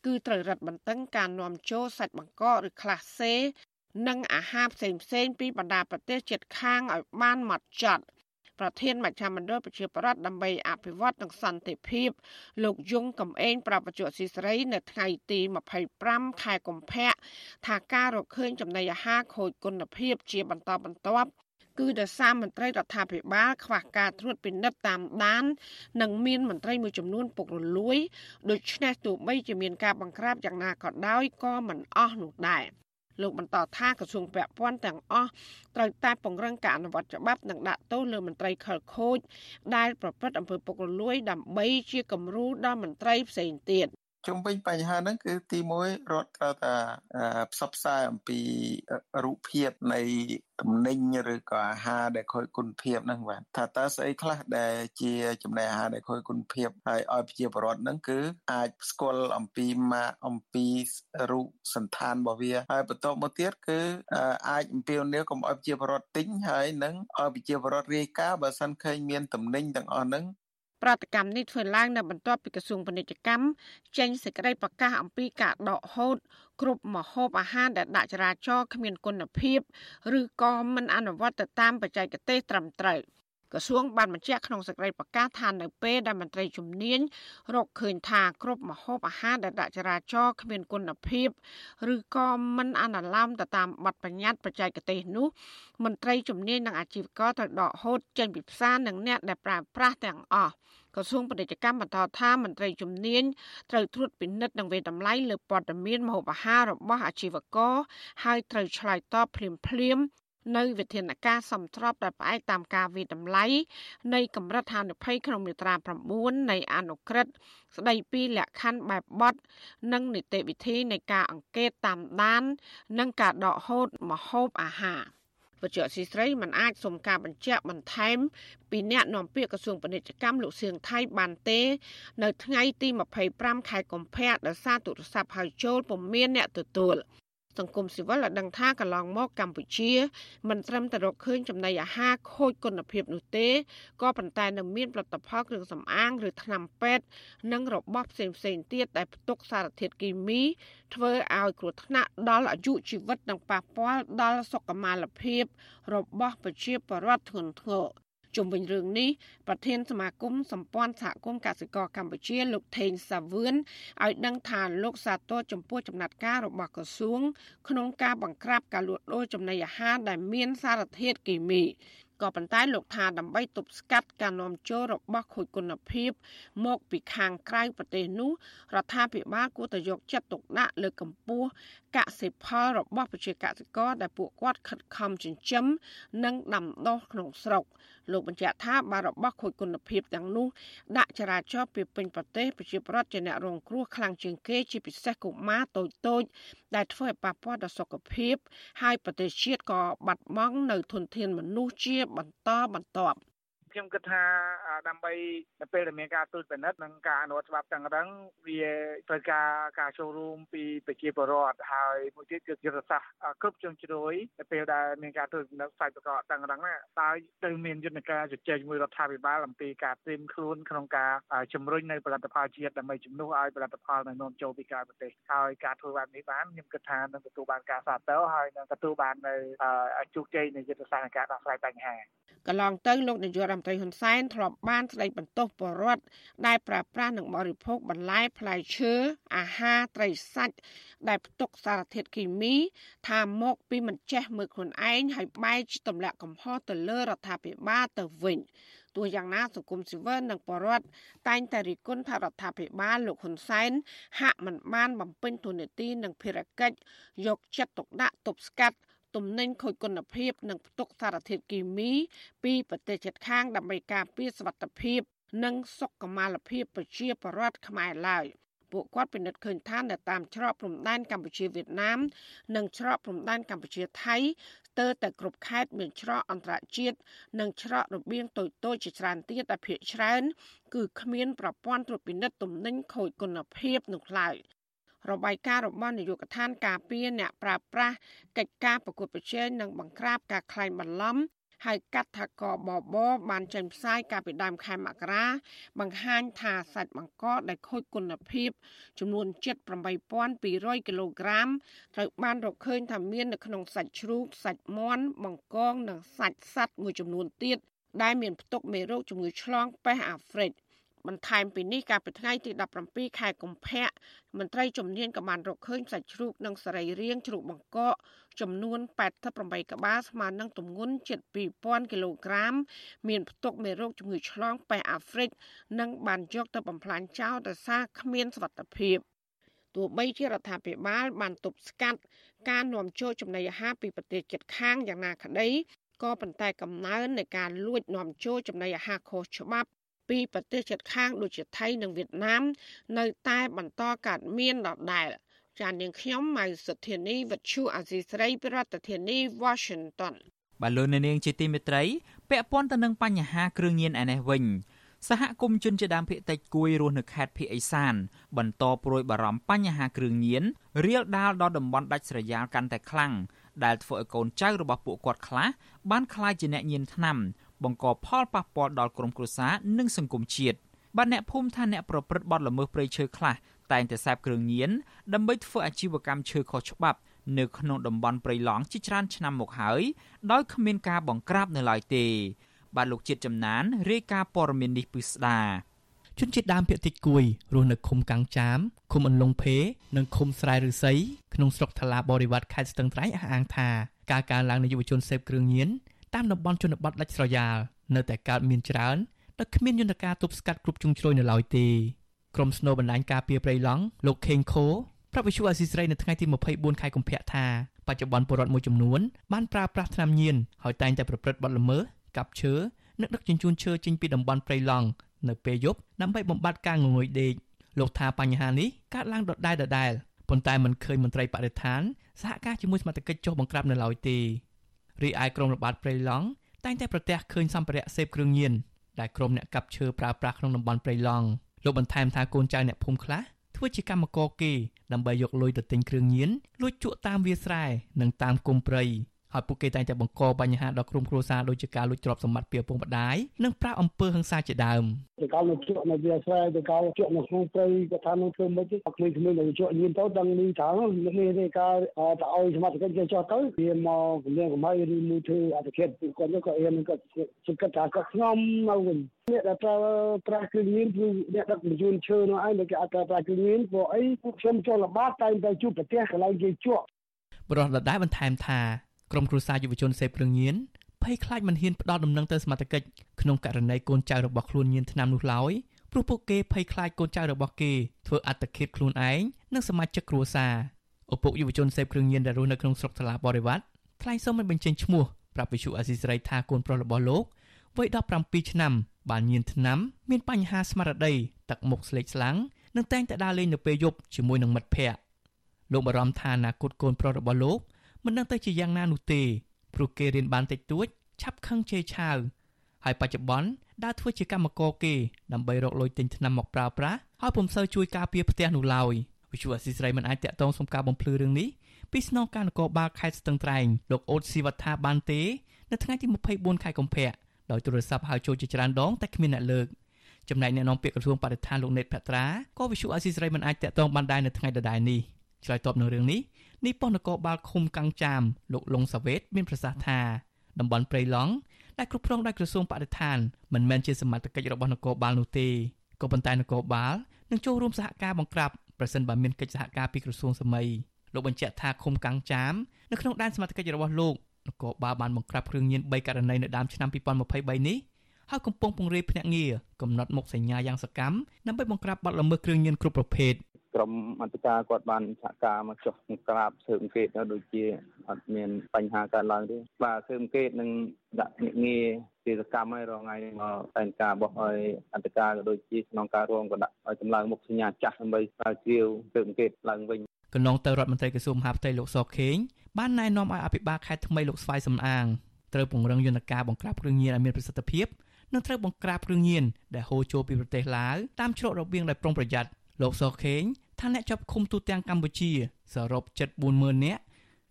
គឺត្រូវរឹតបន្តឹងការនាំចូលសាច់បង្កកឬក្លាសេនិងអាហារផ្សេងៗពីបណ្ដាប្រទេសជិតខាងឲ្យបានម៉ត់ចត់ ប្រធានមជ្ឈមណ្ឌលប្រជាប្រដ្ឋដើម្បីអភិវឌ្ឍនិងសន្តិភាព លោកយងកំឯងប្រាប់បច្ចុប្បន្នស៊ីស្រី នៅថ្ងៃទី25ខែកុម្ភៈថាការរកឃើញចំណីអាហារខូចគុណភាព ជាបន្តបន្ទាប់គឺដោយសារមន្ត្រីរដ្ឋាភិបាលខ្វះការត្រួតពិនិត្យតាមដាន និងមានមន្ត្រីមួយចំនួនពុករលួយដូច្នេះទោះបីជាមានការបង្ក្រាបយ៉ាងណាក៏ដោយក៏មិនអស់នោះដែរ លោកបន្តថាក្រសួងពាក់ព័ន្ធទាំងអស់ត្រូវតែពង្រឹងការអនុវត្តច្បាប់និងដាក់ទោសលើមន្ត្រីខលខូចដែលប្រព្រឹត្តអំពើពុករលួយដើម្បីជាគំរូដល់មន្ត្រីផ្សេងទៀត ជុំវិញបញ្ហាហ្នឹងគឺទី1រដ្ឋត្រូវតែផ្សព្វផ្សាយអំពីរូបភាពនៃទំនិញឬក៏អាហារដែលខូចគុណភាពហ្នឹងបាទថាតើស្អីខ្លះដែលជាចំណីអាហារដែលខូចគុណភាពហើយឲ្យប្រជាពលរដ្ឋហ្នឹងគឺអាចស្គាល់អំពីម៉ាកអំពីរូបសន្តានរបស់វាហើយបន្តមកទៀតគឺអាចអំពាវនាវកុំឲ្យប្រជាពលរដ្ឋទិញហើយនឹងឲ្យប្រជាពលរដ្ឋរាយការណ៍បើសិនឃើញមានទំនិញទាំងអស់ហ្នឹង ប្រតិកម្មនេះធ្វើឡើងនៅបន្ទាប់ពីក្រសួងពាណិជ្ជកម្មចេញសេចក្តីប្រកាសអំពីការដកហូតគ្រប់ម្ហូបអាហារដែលដាក់ចរាចរណ៍គ្មានគុណភាព ឬក៏មិនអនុវត្តទៅតាមបច្ចេកទេសត្រឹមត្រូវ។ ក្រសួងបានបញ្ជាក់ក្នុងសេចក្តីប្រកាសថានៅពេលដែលមន្ត្រីជំនាញរកឃើញថាគ្រប់ម្ហូបអាហារដែលដាក់ចរាចរណ៍គ្មានគុណភាពឬក៏មិនអនុលោមទៅតាមបទបញ្ញត្តិបច្ចេកទេសនោះមន្ត្រីជំនាញនិងអាជីវករត្រូវដកហូតចេញពីផ្សារនិងអ្នកដែលប្រើប្រាស់ទាំងអស់ក្រសួងពាណិជ្ជកម្មបន្តថាមន្ត្រីជំនាញត្រូវត្រួតពិនិត្យនិងវិតម្លៃលើព័ត៌មានម្ហូបអាហាររបស់អាជីវករហើយត្រូវឆ្លើយតបភ្លាមៗ នៅវិធានការសំត្របដែលផ្អែកតាមការវិតម្លៃនៃកម្រិតហានិភ័យក្នុងមាត្រា9នៃអនុក្រឹត្យស្ដីពីលក្ខខណ្ឌបែបបទនិងនីតិវិធីនៃការអង្កេតតាមដាន និងការដកហូតម្ហូបអាហារវិទ្យុស៊ីស្រីមិនអាចសុំការបញ្ជាក់បន្ថែមពីអ្នកនាំពាក្យក្រសួងពាណិជ្ជកម្មលោកសៀងថៃបានទេ នៅថ្ងៃទី25ខែកុម្ភៈដោយសារទូរស័ព្ទហៅចូលពុំមានអ្នកទទួល សង្គមស៊ីវិលបានដឹងថាកន្លងមកកម្ពុជា មិនត្រឹមតែរកឃើញចំណីអាហារខូចគុណភាពនោះទេក៏ប៉ុន្តែនៅមានផលិតផលគ្រឿងសម្អាង ឬថ្នាំពេទ្យនិងរបស់ផ្សេងផ្សេងទៀតដែលផ្ទុកសារធាតុគីមី ធ្វើឲ្យគ្រោះថ្នាក់ដល់អាយុជីវិតនិងប៉ះពាល់ដល់សុខុមាលភាព របស់ប្រជាពលរដ្ឋធ្ងន់ធ្ងរ ជុំវិញរឿងនេះប្រធានសមាគមសម្ព័ន្ធសហគមន៍កសិករកម្ពុជាលោកថេងសាវឿនឲ្យដឹងថាលោកសាទរចំពោះចំណាត់ការរបស់ក្រសួង ក្នុងការបង្ក្រាបការលួចដូរចំណីអាហារដែលមានសារធាតុគីមីក៏ប៉ុន្តែលោកថាដើម្បីទប់ស្កាត់ការនាំចូលរបស់ខូចគុណភាព មកពីខាងក្រៅប្រទេសនោះរដ្ឋាភិបាលគួរតែយកចិត្តទុកដាក់លើកកម្ពស់កសិផលរបស់ប្រជាកសិករដែលពួកគាត់ខិតខំចិញ្ចឹមនិងដាំដុះក្នុងស្រុកលោកបញ្ជាក់ថាបើរបស់ខូចគុណភាពទាំងនោះដាក់ចរាចរណ៍ពីពេញប្រទេសប្រជាប្រដ្ឋជាអ្នករងគ្រោះខ្លាំងជាងគេជាពិសេសកុមារតូចតូចដែលធ្វើឲ្យប៉ះពាល់ដល់សុខភាព ហើយប្រទេសជាតិក៏បាត់បង់នៅធនធានមនុស្សជាបន្តបន្ទាប់ ខ្ញុំគិតថាដើម្បីនៅពេលដែលមានការត្រួតពិនិត្យនិងការអនុវត្តច្បាប់ទាំងរឹងវាត្រូវការការចូលរួមពីប្រជាពលរដ្ឋហើយមួយទៀតគឺយុទ្ធសាស្ត្រគ្រប់ជ្រុងជ្រោយនៅពេលដែលមានការត្រួតពិនិត្យផ្សាយប្រកបទាំងរឹងណាតើត្រូវមានយន្តការជជែកមួយរដ្ឋាភិបាលអំពីការត្រៀមខ្លួនក្នុងការជំរុញនៅផលិតផលជាតិដើម្បីជំនួសឲ្យផលិតផលនៅនាំចូលពីក្រៅប្រទេសហើយការធ្វើបែបនេះបានខ្ញុំគិតថានឹងទទួលបានការសាទរហើយនឹងទទួលបាននៅជោគជ័យនៃយុទ្ធសាស្ត្រនៃការដោះស្រាយបញ្ហា កន្លងទៅលោកនាយករដ្ឋមន្ត្រីហ៊ុនសែនធ្លាប់បានស្ដីបន្ទោសបរដ្ឋដែលប្រើប្រាស់និងបរិភោគបន្លែផ្លែឈើអាហារត្រីសាច់ដែលផ្ទុកសារធាតុគីមីថាមកពីមិនចេះមើលខ្លួនឯងហើយបែរជាទម្លាក់កំហុសទៅលើរដ្ឋាភិបាលទៅវិញទោះយ៉ាងណាសង្គមស៊ីវិលនិងបរដ្ឋតែងតែរិះគន់ថារដ្ឋាភិបាលលោកហ៊ុនសែនហាក់មិនបានបំពេញទូនាទីនិងភារកិច្ចយកចិត្តទុកដាក់ទប់ស្កាត់ ទំនិញខូចគុណភាពនិងផ្ទុកសារធាតុគីមី ពីប្រទេសជិតខាងដើម្បីការពារសុវត្ថិភាព និងសុខុមាលភាពប្រជាពលរដ្ឋខ្មែរឡើយពួកគាត់ពិនិត្យឃើញថានៅតាមច្រកព្រំដែនកម្ពុជាវៀតណាម និងច្រកព្រំដែនកម្ពុជាថៃស្ទើរតែគ្រប់ខេត្តមានច្រកអន្តរជាតិនិងច្រករបៀងតូចតូចជាច្រើនទៀតដែលភាគច្រើន គឺគ្មានប្រព័ន្ធត្រួតពិនិត្យទំនិញខូចគុណភាពនោះឡើយ របាយការណ៍របស់នាយកដ្ឋានការពារអ្នកប្រើប្រាស់កិច្ចការប្រកួតប្រជែងនិងបង្ក្រាបការក្លែងបន្លំហើយកាត់ថាកបបបានចេញផ្សាយកាលពីដើមខែមករា បង្ហាញថាសាច់បង្កដែលខូចគុណភាព ចំនួន78,200គីឡូក្រាមត្រូវបានរកឃើញថាមាននៅក្នុងសាច់ជ្រូកសាច់មាន់បង្កងនិងសាច់សត្វមួយចំនួនទៀតដែលមានផ្ទុកមេរោគជំងឺឆ្លងប៉េះអាហ្វ្រិក។ បន្ថែមពីនេះកាលពីថ្ងៃទី17ខែកុម្ភៈមន្ត្រីជំនាញក៏បានរកឃើញសាច់ជ្រូកនិងសរីរាង្គជ្រូកបង្កកចំនួន88ក្បាលស្មើនឹងទម្ងន់ជិត2000គីឡូក្រាម មានផ្ទុកមេរោគជំងឺឆ្លងប៉ែអាហ្វ្រិក និងបានយកទៅបំផ្លាញចោលដោយសារគ្មានសុវត្ថិភាពទោះបីជារដ្ឋាភិបាលបានទប់ស្កាត់ការនាំចូលចំណីអាហារពីប្រទេសជិតខាងយ៉ាងណាក្តីក៏ប៉ុន្តែកំណើននៃការលួចនាំចូលចំណីអាហារខុសច្បាប់ ពីប្រទេសជិតខាងដូចជាថៃនិងវៀតណាម នៅតែបន្តកើតមានដដែលចាននាងខ្ញុំម៉ៅសុធានីវិទ្យុអាស៊ីស្រីប្រធានាធិបតី Washington បាទលោកនាងជាទីមេត្រីពាក់ព័ន្ធទៅនឹងបញ្ហាគ្រឿងញៀនឯនេះវិញសហគមន៍ជនជាដើមភាគតិចគួយរស់នៅខេត្តភៀកឦសាន បន្តព្រួយបារម្ភបញ្ហាគ្រឿងញៀនរាលដាលដល់តំបន់ដាច់ស្រយាលកាន់តែខ្លាំងដែលធ្វើឲ្យកូនចៅរបស់ពួកគាត់ខ្លះបានក្លាយជាអ្នកញៀនថ្នាំ បង្កផលប៉ះពាល់ដល់ក្រុមគ្រួសារនិងសង្គមជាតិបាទអ្នកភូមិថាអ្នកប្រព្រឹត្តបទល្មើសព្រៃឈើខ្លះតែងតែសេពគ្រឿងញៀនដើម្បីធ្វើអាជីវកម្មឈើខុសច្បាប់នៅក្នុងតំបន់ព្រៃឡង់ជាច្រើនឆ្នាំមកហើយដោយគ្មានការបង្ក្រាបនៅឡើយទេ បាទលោកជាតិចំណានរាយការណ៍ព័ត៌មាននេះពិស្ដាជនជាតិដើមភាគតិចគួយរស់នៅឃុំកាំងចាមឃុំអន្លង់ភេនិងឃុំស្រែឫស្សីក្នុងស្រុកថ្លាបរិវត្តខេត្តស្ទឹងត្រែងអះអាងថាការកើនឡើងនៃយុវជនសេពគ្រឿងញៀន តាមតំបន់ជនបទដាច់ស្រយាលនៅតែកើតមានច្រើនដោយគ្មានយន្តការទប់ស្កាត់គ្រប់ជ្រុងជ្រោយនៅឡើយទេក្រុមស្នូបណ្ដាញការពារព្រៃឡង់លោកខេងខូប្រាប់វិសុអាស៊ីស្រីនៅថ្ងៃទី24ខែកុម្ភៈថាបច្ចុប្បន្នពលរដ្ឋមួយចំនួនបានប្រើប្រាស់ថ្នាំញៀនហើយតែងតែប្រព្រឹត្តបទល្មើសកាប់ឈើនិងដឹកជញ្ជូនឈើចេញពីតំបន់ព្រៃឡង់នៅពេលយប់ដើម្បីបំបត្តិការងងុយដេកលោកថាបញ្ហានេះកើតឡើងដដែលដដែលប៉ុន្តែមិនឃើញមន្ត្រីបរិស្ថានសហការជាមួយសមាជិកចុះបង្ក្រាបនៅឡើយទេ រីឯក្រុមរបបព្រៃឡង់តែងតែប្រទះឃើញសម្ភារៈសេពគ្រឿងញៀនដែលក្រុមអ្នកកាប់ឈើប្រើប្រាស់ក្នុងតំបន់ព្រៃឡង់លោកបន្ថែមថាកូនចៅអ្នកភូមិខ្លះធ្វើជាកម្មករគេដើម្បីយកលុយទៅទិញគ្រឿងញៀនលួចជក់តាមវាលស្រែនិងតាមគុម្ពព្រៃ ហើយពួកគេតែងតែបង្កបញ្ហាដល់ក្រុមគ្រួសារដូចជាការលួចទ្រព្យសម្បត្តិពីឪពុកម្ដាយនិងប្រាអំពើហិង្សាជាដើមទៅកាលនៅជក់នៅវាស្រែទៅកាលជក់នៅក្នុងព្រៃគាត់ថានឹងធ្វើមិនទេក្មេងៗនៅជក់ញៀនទៅដឹងនេះថានេះនេះការទៅឲ្យសមត្ថកិច្ចគេចោះទៅវាមកគម្រាមកំហែងឬមួយធ្វើអតិថិជនគាត់គាត់អៀនគាត់ជិះគាត់ថាគាត់ខ្ញុំនៅវិញអ្នកដែលប្រើប្រាស់គ្រឿងញៀនគឺអ្នកដឹកជញ្ជូនឈើនោះឯងដែលគេអត់ប្រើប្រាស់គ្រឿងញៀនព្រោះអីពួកខ្ញុំចូលល្បាតតែងតែជួបប្រទះកន្លែងគេជក់បរិះដដែលបន្ថែមថា ក្រុមគ្រួសារយុវជនសេពគ្រឿងញៀនភ័យខ្លាចមិនហ៊ានផ្ដល់ដំណឹងទៅសមត្ថកិច្ចក្នុងករណីកូនចៅរបស់ខ្លួនញៀនថ្នាំនោះឡើយព្រោះពួកគេភ័យខ្លាចកូនចៅរបស់គេធ្វើអត្តឃាតខ្លួនឯងនិងសមាជិកគ្រួសារឪពុកយុវជនសេពគ្រឿងញៀនដែលរស់នៅក្នុងស្រុកថ្លាបរិវត្តថ្លែងសូមមិនបញ្ចេញឈ្មោះប្រាប់វិសុអាស៊ីសេរីថាកូនប្រុសរបស់លោកវ័យ17ឆ្នាំបានញៀនថ្នាំមានបញ្ហាស្មារតីទឹកមុខស្លេកស្លាំងនិងតែងតែដើរលេងនៅពេលយប់ជាមួយនឹងមិត្តភ័ក្តិលោកបារម្ភថាអនាគតកូនប្រុសរបស់លោក មិនដឹងទៅជាយ៉ាងណានោះទេព្រោះគេរៀនបានតិចតួចឆាប់ខឹងជេរឆាវហើយបច្ចុប្បន្នដើរធ្វើជាកម្មករគេដើម្បីរកលុយទិញថ្នាំមកប្រើប្រាស់ហើយពុំសូវជួយការពារផ្ទះនោះឡើយវិទ្យុអស៊ីស្រីមិនអាចតាក់ទងសុំការបំភ្លឺរឿងនេះពីស្នងការនគរបាលខេត្តស្ទឹងត្រែងលោកអូតស៊ីវត្ថាបានទេនៅថ្ងៃទី24ខែកុម្ភៈដោយទូរស័ព្ទហៅចូលជាច្រើនដងតែគ្មានអ្នកលើកចំណែកអ្នកនាំពាក្យក្រសួងបរិស្ថានលោកណេតភត្រាក៏វិទ្យុអស៊ីស្រីមិនអាចតាក់ទងបានដែរនៅថ្ងៃដដែលនេះឆ្លើយតបនឹងរឿងនេះ នេះប៉ុស្តិ៍នគរបាលឃុំកាំងចាមលោកលងសាវ៉េតមានប្រសាសន៍ថាតំបន់ព្រៃឡង់ដែលគ្រប់គ្រងដោយក្រសួងបរិស្ថានមិនមែនជាសមត្ថកិច្ចរបស់នគរបាលនោះទេក៏ប៉ុន្តែនគរបាលនឹងចូលរួមសហការបង្ក្រាបប្រសិនបើមានកិច្ចសហការពីក្រសួងសម័យលោកបញ្ជាក់ថាឃុំកាំងចាមនៅក្នុងដែនសមត្ថកិច្ចរបស់លោកនគរបាលបានបង្ក្រាបគ្រឿងញៀន3ករណីនៅដើមឆ្នាំ2023នេះហើយកំពុងពង្រាយភ្នាក់ងារកំណត់មុខសញ្ញាយ៉ាងសកម្មដើម្បីបង្ក្រាបបទល្មើសគ្រឿងញៀនគ្រប់ប្រភេទ ក្រុមអន្តការគាត់បានសហការមកចុះក្រាបស៊ើបអង្កេតទៅដូចជាអត់មានបញ្ហាកើតឡើងទេបាទស៊ើបអង្កេតនឹងដាក់ភ្នាក់ងារជាសកម្មហើយរងថ្ងៃមកតែងការរបស់ឲ្យអន្តការក៏ដូចជាក្នុងការរួមក៏ដាក់ឲ្យចម្លើយមុខសញ្ញាចាស់ដើម្បីស្រាវជ្រាវស៊ើបអង្កេតឡើងវិញកន្លងទៅរដ្ឋមន្ត្រីក្រសួងមហាផ្ទៃលោកសខេងបានណែនាំឲ្យអភិបាលខេត្តថ្មីលោកស្វាយសំអាងត្រូវពង្រឹងយន្តការបង្ក្រាបគ្រឿងញៀនឲ្យមានប្រសិទ្ធភាពនិងត្រូវបង្ក្រាបគ្រឿងញៀនដែលហូរចូលពីប្រទេសឡាវតាមច្រករបៀងដោយប្រុងប្រយ័ត្ន លោកសខេងថាអ្នកជាប់ឃុំទូទាំងកម្ពុជាសរុបជិត40000នាក់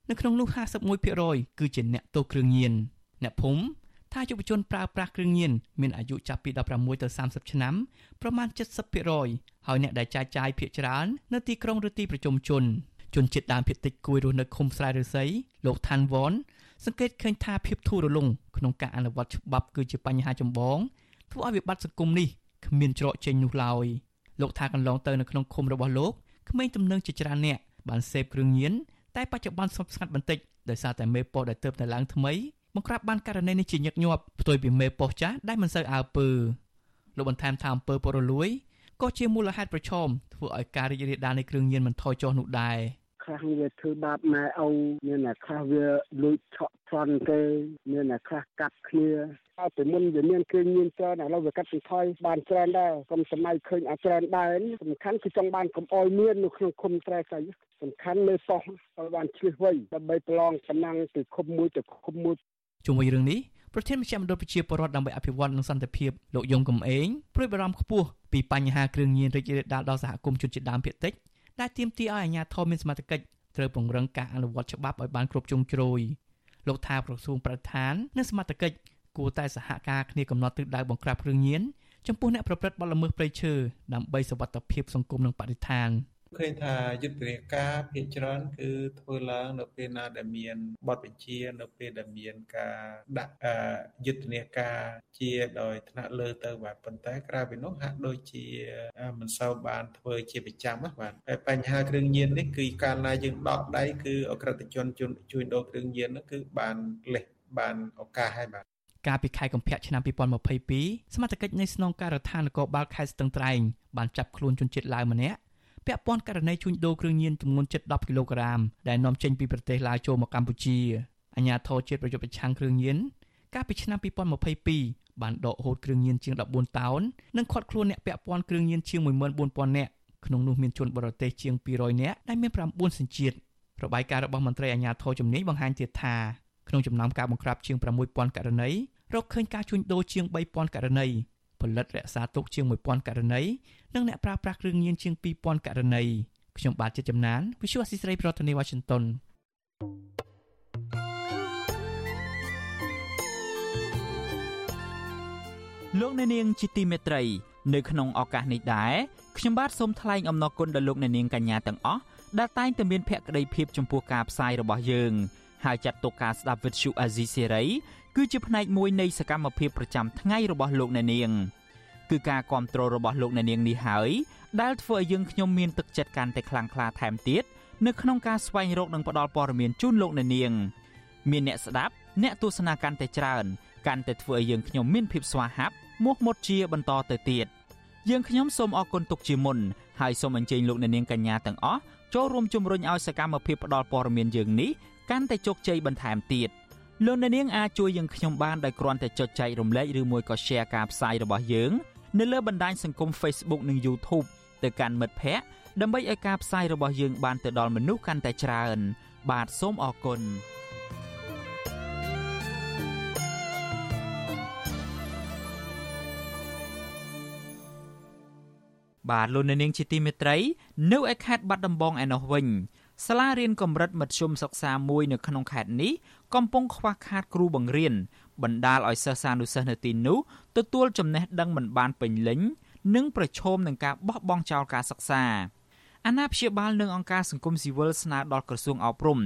នៅក្នុងនោះ51%គឺជាអ្នកទោសគ្រឿងញៀនអ្នកភូមិថាយុវជនប្រើប្រាស់គ្រឿងញៀនមានអាយុចាប់ពី16ទៅ30ឆ្នាំប្រមាណ70%ហើយអ្នកដែលចាយចាយភាគច្រើននៅទីក្រុងឬទីប្រជុំជនជនជាតិដើមភាគតិចគួយរស់នៅឃុំស្រែឫស្សីលោកឋានវ៉នសង្កេតឃើញថាភាពធូររលុងក្នុងការអនុវត្តច្បាប់គឺជាបញ្ហាចម្បងធ្វើឲ្យវិបត្តិសង្គមនេះគ្មានច្រកចេញនោះឡើយ។ លោកថាកន្លងទៅនៅក្នុងឃុំរបស់លោកក្មេងទំនើងជាច្រើនអ្នកបានសេពគ្រឿងញៀនតែបច្ចុប្បន្នស្ងប់ស្ងាត់បន្តិចដោយសារតែមេប៉ុស្តិ៍ដែលទើបតែឡើងថ្មីបង្ក្រាបបានករណីនេះជាញឹកញាប់ផ្ទុយពីមេប៉ុស្តិ៍ចាស់ដែលមិនសូវអើពើលោកបន្ថែមថាអំពើពុករលួយក៏ជាមូលហេតុប្រឈមធ្វើឲ្យការរីករាលដាលនៃគ្រឿងញៀនមិនថយចុះនោះដែរខ្លះវាធ្វើបាបម៉ែឪមានតែខ្លះវាលួចឆក់ប្រន់គេមានតែខ្លះកាប់គ្នាហើយ ពីមុនវាមានគ្រឿងញៀនច្រើនឥឡូវវាកាត់បន្ថយបានច្រើនដែរកុំសម័យឃើញអាច្រើនដែរសំខាន់គឺចង់បានកុំអោយមាននៅក្នុងឃុំត្រែស្អីសំខាន់លើប៉ុស្តិ៍ឲ្យបានឆ្លៀសវៃដើម្បីប្រឡងតំណែងពីឃុំមួយទៅឃុំមួយជុំវិញរឿងនេះប្រធានមជ្ឈមណ្ឌលប្រជាពលរដ្ឋដើម្បីអភិវឌ្ឍនិងសន្តិភាពលោកយងកំឯងព្រួយបារម្ភខ្ពស់ពីបញ្ហាគ្រឿងញៀនរីករាលដាលដល់សហគមន៍ជនជាតិដើមភាគតិចដែលទាមទារឲ្យអាជ្ញាធរមានសមត្ថកិច្ចត្រូវពង្រឹងការអនុវត្តច្បាប់ឲ្យបានគ្រប់ជ្រុងជ្រោយលោកថាក្រសួងប្រធាននិងសមត្ថកិច្ច គួរតែសហការគ្នាកំណត់ទិសដៅបង្ក្រាបគ្រឿងញៀនចំពោះអ្នកប្រព្រឹត្តបទល្មើសព្រៃឈើដើម្បីសវត្ថិភាពសង្គមនិងបរិស្ថានឃើញថាយុទ្ធនាការភាគច្រើនគឺធ្វើឡើងនៅពេលណាដែលមានបទបញ្ជានៅពេលដែលមានការដាក់យុទ្ធនាការជាដោយថ្នាក់លើទៅបាទប៉ុន្តែក្រៅពីនោះហាក់ដូចជាមិនសូវបានធ្វើជាប្រចាំបាទហើយបញ្ហាគ្រឿងញៀននេះគឺកាលណាយើងដកដៃគឺអក្រិតជនជួយដូរគ្រឿងញៀននោះគឺបានលេះបានឱកាសហើយបាទ កាលពីខែកុម្ភៈឆ្នាំ2022សមាជិកនៃស្នងការដ្ឋាននគរបាលខេត្តស្ទឹងត្រែងបានចាប់ខ្លួនជនជាតិឡាវម្នាក់ពាក់ព័ន្ធករណីជួញដូរគ្រឿងញៀនចំនួនជិត10គីឡូក្រាមដែលនាំចេញពីប្រទេសឡាវចូលមកកម្ពុជាអាជ្ញាធរជាតិប្រយុទ្ធប្រឆាំងគ្រឿងញៀនកាលពីឆ្នាំ2022បានដកហូតគ្រឿងញៀនជាង14តោននិងឃាត់ខ្លួនអ្នកពាក់ព័ន្ធគ្រឿងញៀនជាង14000នាក់ក្នុងនោះមានជនបរទេសជាង200នាក់ដែលមាន9សញ្ជាតិរបាយការណ៍របស់មន្ត្រីអាជ្ញាធរជំនាញបង្ហាញទៀតថា ក្នុងចំណោមការបង្ក្រាបជាង6000ករណីរកឃើញការជួញដូរជាង3000ករណីផលិតរក្សាទុកជាង1000ករណីនិងអ្នកប្រើប្រាស់គ្រឿងញៀនជាង2000ករណីខ្ញុំបាទជាចំណាន Visual Assisray ប្រធានាទី Washington លោកអ្នកនាងជាទីមេត្រី នៅក្នុងឱកាសនេះដែរខ្ញុំបាទសូមថ្លែងអំណរគុណដល់លោកអ្នកនាងកញ្ញាទាំងអស់ដែលតែងតែមានភក្ដីភាពចំពោះការផ្សាយរបស់យើង ហើយចាត់ទុកការស្ដាប់វិទ្យុអាស៊ីសេរីគឺជាផ្នែកមួយនៃសកម្មភាពប្រចាំថ្ងៃរបស់លោកអ្នកនាងគឺការគ្រប់គ្រងរបស់លោកអ្នកនាងនេះហើយដែលធ្វើឲ្យយើងខ្ញុំមានទឹកចិត្តកាន់តែខ្លាំងក្លាថែមទៀតនៅក្នុងការស្វែងរកនិងផ្តល់ព័ត៌មានជូនលោកអ្នកនាង មានអ្នកស្ដាប់អ្នកទស្សនាកាន់តែច្រើនកាន់តែធ្វើឲ្យយើងខ្ញុំមានភាពស្វាហាប់មោះមុតជាបន្តទៅទៀតយើងខ្ញុំសូមអរគុណទុកជាមុនហើយសូមអញ្ជើញលោកអ្នកនាងកញ្ញាទាំងអស់ចូលរួមជំរុញឲ្យសកម្មភាពផ្តល់ព័ត៌មានយើងនេះ កាន់តែជោគជ័យបន្ថែមទៀតលោកអ្នកនាងអាចជួយយើងខ្ញុំបានដោយគ្រាន់តែចុចចែករំលែកឬមួយក៏ Share ការផ្សាយរបស់យើងនៅលើបណ្ដាញសង្គម Facebook និង YouTube ទៅកាន់មិត្តភ័ក្តិដើម្បីឲ្យការផ្សាយរបស់យើងបានទៅដល់មនុស្សកាន់តែច្រើន បាទសូមអរគុណបាទលោកនៅនាងជាទីមេត្រី នៅឯខេត្តបាត់ដំបងឯណោះវិញ សាលារៀនកម្រិតមធ្យមសិក្សាមួយនៅក្នុងខេត្តនេះកំពុងខ្វះខាតគ្រូបង្រៀនបណ្ដាលឲ្យសិស្សានុសិស្សនៅទីនោះទទួលចំណេះដឹងមិនបានពេញលេញនិងប្រឈមនឹងការបោះបង់ចោលការសិក្សាអាណាព្យាបាលនិងអង្គការសង្គមស៊ីវិលស្នើដល់ក្រសួងអប់រំ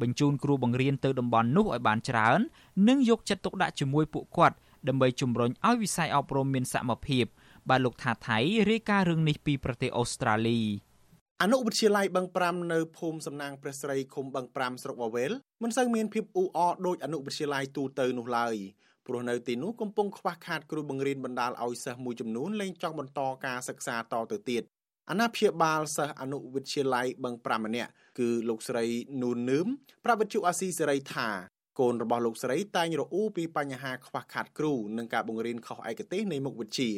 បញ្ជូនគ្រូបង្រៀនទៅតំបន់នោះឲ្យបានច្រើន និងយកចិត្តទុកដាក់ជាមួយពួកគាត់ដើម្បីជំរុញឲ្យវិស័យអប់រំមានសមភាពបាទលោកថាថៃរាយការណ៍រឿងនេះពីប្រទេសអូស្ត្រាលី អនុវិទ្យាល័យបឹង5នៅភូមិសំណាងព្រះស្រីឃុំបឹង5ស្រុកវ៉ាវែលមិនសូវមានភាពអ៊ូអរដោយអនុវិទ្យាល័យទូទៅនោះឡើយព្រោះនៅទីនោះកំពុងខ្វះខាតគ្រូបង្រៀនបណ្ដាលឲ្យសិស្សមួយចំនួនលែងចង់បន្តការសិក្សាតទៅទៀតអាណាព្យាបាលសិស្សអនុវិទ្យាល័យបឹង5ម្នាក់គឺលោកស្រីនូននឺមប្រាប់វិទ្យុអាស៊ីសេរីថាកូនរបស់លោកស្រីតែងរអ៊ូពីបញ្ហាខ្វះខាតគ្រូនិងការបង្រៀនខុសឯកទេសនៃមុខវិជ្ជា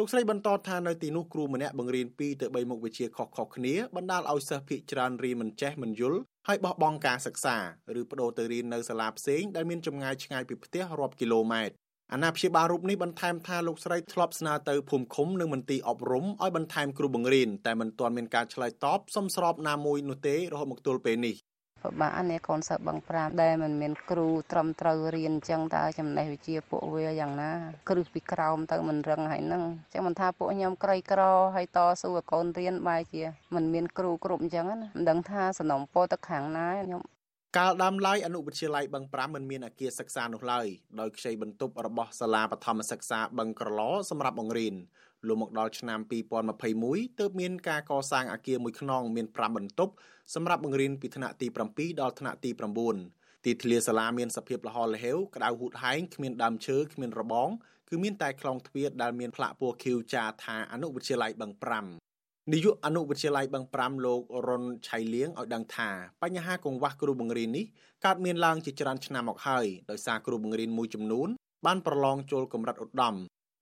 លោកស្រីបន្តថានៅទីនោះគ្រូម្នាក់បង្រៀន2ទៅ3មុខវិជ្ជាខុសៗគ្នាបណ្ដាលឲ្យសិស្សភាគច្រើនរៀនមិនចេះមិនយល់ហើយបោះបង់ការសិក្សាឬបដូរទៅរៀននៅសាលាផ្សេងដែលមានចម្ងាយឆ្ងាយពីផ្ទះរាប់គីឡូម៉ែត្រអាណាព្យាបាលរូបនេះបន្ថែមថាលោកស្រីធ្លាប់ស្នើទៅភូមិឃុំនិងមន្ទីរអប់រំឲ្យបន្ថែមគ្រូបង្រៀនតែមិនទាន់មានការឆ្លើយតបសមស្របណាមួយនោះទេរហូតមកទល់ពេលនេះ ពិបាកនេះកូនសិស្សបឹង5ដែលមិនមានគ្រូត្រឹមត្រូវរៀនអញ្ចឹងតើចំណេះវិជ្ជាពួកវាយ៉ាងណាគ្រឹះពីក្រោមទៅមិនរឹងហើយនឹងអញ្ចឹងមិនថាពួកខ្ញុំក្រីក្រហើយតស៊ូឲ្យកូនរៀនបែរជាមិនមានគ្រូគ្រប់អញ្ចឹងណាមិនដឹងថាសំណុំពោទៅខាងណាខ្ញុំ កាលដើមឡើយអនុវិទ្យាល័យបឹង5មិនមានអគារសិក្សានោះឡើយដោយខ្ចីបន្ទប់របស់សាលាបឋមសិក្សាបឹងក្រឡសម្រាប់បង្រៀនលុះមកដល់ឆ្នាំ2021ទើបមានការកសាងអគារមួយខ្នងមាន5បន្ទប់សម្រាប់បង្រៀនពីថ្នាក់ទី7ដល់ថ្នាក់ទី9ទីធ្លាសាលាមានសភាពលហលហេវក្តៅហួតហែងគ្មានដើមឈើគ្មានរបងគឺមានតែខ្លងទ្វារដែលមានផ្លាកពណ៌ខៀវចាថាអនុវិទ្យាល័យបឹង5 នាយកអនុវិទ្យាល័យបឹង5លោករុនឆៃលៀងឲ្យដឹងថាបញ្ហាកង្វះគ្រូបង្រៀននេះកើតមានឡើងជាច្រើនឆ្នាំមកហើយដោយសារគ្រូបង្រៀនមួយចំនួនបានប្រឡងចូលកម្រិតឧត្តម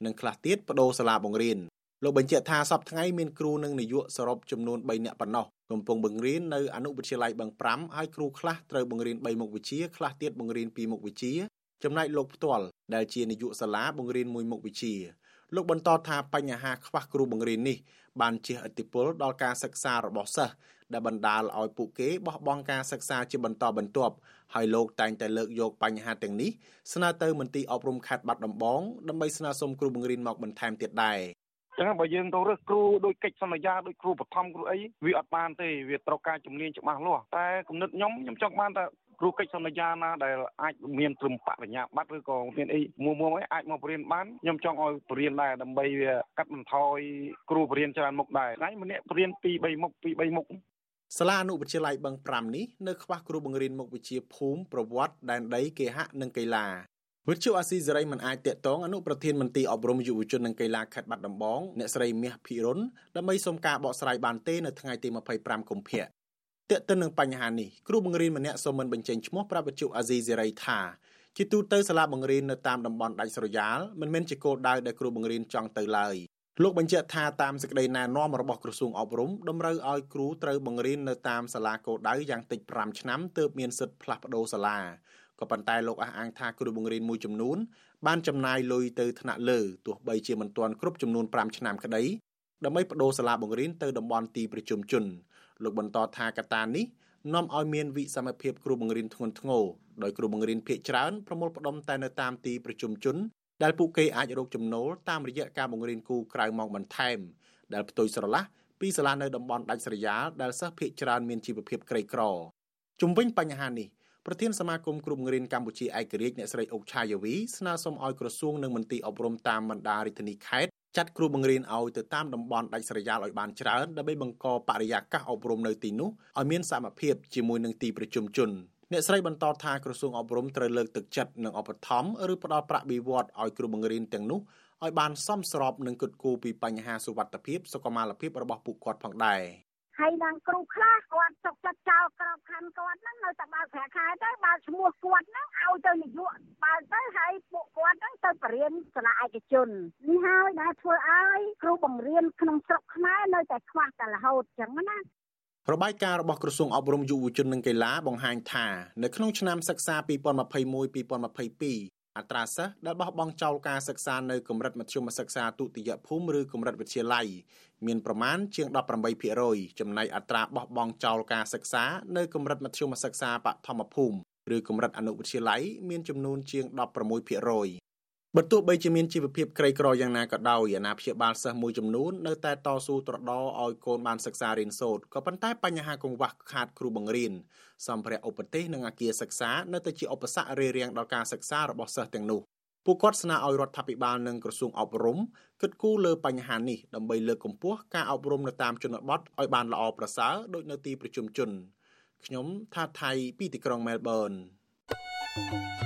និងខ្លះទៀតបដូរសាលាបង្រៀនលោកបញ្ជាក់ថាសប្តាហ៍ថ្ងៃមានគ្រូនិងនាយកសរុបចំនួន3នាក់ប៉ុណ្ណោះកំពុងបង្រៀននៅអនុវិទ្យាល័យបឹង5ហើយគ្រូខ្លះត្រូវបង្រៀន3មុខវិជ្ជាខ្លះទៀតបង្រៀន2មុខវិជ្ជាចំណែកលោកផ្ទាល់ដែលជានាយកសាលាបង្រៀនមួយមុខវិជ្ជា លោកបន្តថាបញ្ហាខ្វះគ្រូបង្រៀននេះបានជះឥទ្ធិពលដល់ការសិក្សារបស់សិស្សដែលបណ្ដាលឲ្យពួកគេបោះបង់ការសិក្សាជាបន្តបន្ទាប់ហើយលោកតែងតែលើកយកបញ្ហាទាំងនេះស្នើទៅមន្ទីរអប់រំខេត្តបាត់ដំបងដើម្បីស្នើសុំគ្រូបង្រៀនមកបន្ថែមទៀតដែរចឹងបើយើងទៅរើសគ្រូដោយកិច្ចសន្យាដោយគ្រូបឋមគ្រូអីវាអត់បានទេវាត្រូវការជំនាញច្បាស់លាស់តែគំនិតខ្ញុំខ្ញុំចង់បានតែ គ្រូកិច្ចសន្យាណាដែលអាចមានត្រឹមបរិញ្ញាបត្រឬក៏មានអីមួយមួយអីអាចមកបរៀនបានខ្ញុំចង់ឲ្យបរៀនដែរដើម្បីវាកាត់បន្ថយគ្រូបរៀនច្រើនមុខដែរថ្ងៃម្នាក់បរៀន2 3មុខ2 3មុខសាលាអនុវិទ្យាល័យបឹង5នេះនៅខ្វះគ្រូបង្រៀនមុខវិជ្ជាភូមិប្រវត្តិដែនដីគេហៈនិងកីឡាវិទ្យុអាស៊ីសេរីមិនអាចតាក់ទងអនុប្រធានមន្ទីរអប់រំយុវជននិងកីឡាខេត្តបាត់ដំបងអ្នកស្រីមាសភិរុនដើម្បីសុំការបកស្រាយបានទេនៅថ្ងៃទី25កុម្ភៈ ទាក់ទិននឹងបញ្ហានេះគ្រូបង្រៀនម្នាក់សូមមិនបញ្ចេញឈ្មោះប្រាប់វិទ្យុអាស៊ីសេរីថាជាទូទៅសាលាបង្រៀននៅតាមតំបន់ដាច់ស្រយាលមិនមែនជាគោលដៅដែលគ្រូបង្រៀនចង់ទៅឡើយលោកបញ្ជាក់ថាតាមសេចក្តីណែនាំរបស់ក្រសួងអប់រំតម្រូវឲ្យគ្រូត្រូវបង្រៀននៅតាមសាលាគោលដៅយ៉ាងតិច5ឆ្នាំទើបមានសិទ្ធិផ្លាស់ប្តូរសាលាក៏ប៉ុន្តែលោកអះអាងថាគ្រូបង្រៀនមួយចំនួនបានចំណាយលុយទៅថ្នាក់លើទោះបីជាមិនទាន់គ្រប់ចំនួន5ឆ្នាំក្តីដើម្បីបដូរសាលាបង្រៀនទៅតំបន់ទីប្រជុំជន លោកបន្តថាកត្តានេះនាំឲ្យមានវិសមភាពគ្រូបង្រៀនធ្ងន់ធ្ងរដោយគ្រូបង្រៀនភាគច្រើនប្រមូលផ្ដុំតែនៅតាមទីប្រជុំជនដែលពួកគេអាចរកចំណូលតាមរយៈការបង្រៀនគូក្រៅម៉ោងបន្ថែមដែលផ្ទុយស្រឡះពីសាលានៅតំបន់ដាច់ស្រយាលដែលសិស្សភាគច្រើនមានជីវភាពក្រីក្រជំវិញបញ្ហានេះប្រធានសមាគមគ្រូបង្រៀនកម្ពុជាឯករាជ្យអ្នកស្រីអុកឆាយាវីស្នើសុំឲ្យក្រសួងនិងមន្ទីរអប់រំតាមបណ្ដារាជធានីខេត្ត ចាត់គ្រូបង្រៀនឲ្យទៅតាមតំបន់ដាច់ស្រយាលឲ្យបានច្រើនដើម្បីបង្កបរិយាកាសអប់រំនៅទីនោះឲ្យមានសមភាពជាមួយនឹងទីប្រជុំជនអ្នកស្រីបន្តថាក្រសួងអប់រំត្រូវលើកទឹកចិត្តនិងឧបត្ថម្ភឬផ្ដល់ប្រាក់បៀវត្សឲ្យគ្រូបង្រៀនទាំងនោះឲ្យបានសមស្របនឹងគិតគូរពីបញ្ហាសុវត្ថិភាពសុខុមាលភាពរបស់ពួកគាត់ផងដែរ ហើយដល់គ្រូខ្លះគាត់ទុកចិត្តចោលក្របខ័ណ្ឌគាត់ហ្នឹងនៅតែបើកប្រាក់ខែទៅបើឈ្មោះគាត់ហ្នឹងឲ្យទៅនាយកបើទៅហើយពួកគាត់ហ្នឹងទៅបរៀនសាលាឯកជននេះហើយដែលធ្វើឲ្យគ្រូបង្រៀនក្នុងស្រុកខ្មែរនៅតែខ្វះតែរហូតចឹងណារបាយការណ៍របស់ក្រសួងអប់រំយុវជននិងកីឡាបង្ហាញថានៅក្នុងឆ្នាំសិក្សា2021-2022 អត្រាសិស្សដែលបោះបង់ចោលការសិក្សានៅកម្រិតមធ្យមសិក្សាទុតិយភូមិឬកម្រិតវិទ្យាល័យមានប្រមាណជាង18%ចំណែកអត្រាបោះបង់ចោលការសិក្សានៅកម្រិតមធ្យមសិក្សាបឋមភូមិឬកម្រិតអនុវិទ្យាល័យមានចំនួនជាង16% បើទោះបីជាមានជីវភាពក្រីក្រយ៉ាងណាក៏ដោយអាណាព្យាបាលសិស្សមួយចំនួននៅតែតស៊ូត្រដរឲ្យកូនបានសិក្សារៀនសូត្រក៏ប៉ុន្តែបញ្ហាកង្វះខាតគ្រូបង្រៀនសម្ភារៈឧបទេសនិងអគារសិក្សានៅតែជាឧបសគ្គរារាំងដល់ការសិក្សារបស់សិស្សទាំងនោះពួកគាត់ស្នើឲ្យរដ្ឋាភិបាលនិងក្រសួងអប់រំគិតគូរលើបញ្ហានេះដើម្បីលើកកម្ពស់ការអប់រំនៅតាមជនបទឲ្យបានល្អប្រសើរដូចនៅទីប្រជុំជនខ្ញុំថាថៃពីទីក្រុងមែលប៊ន thank you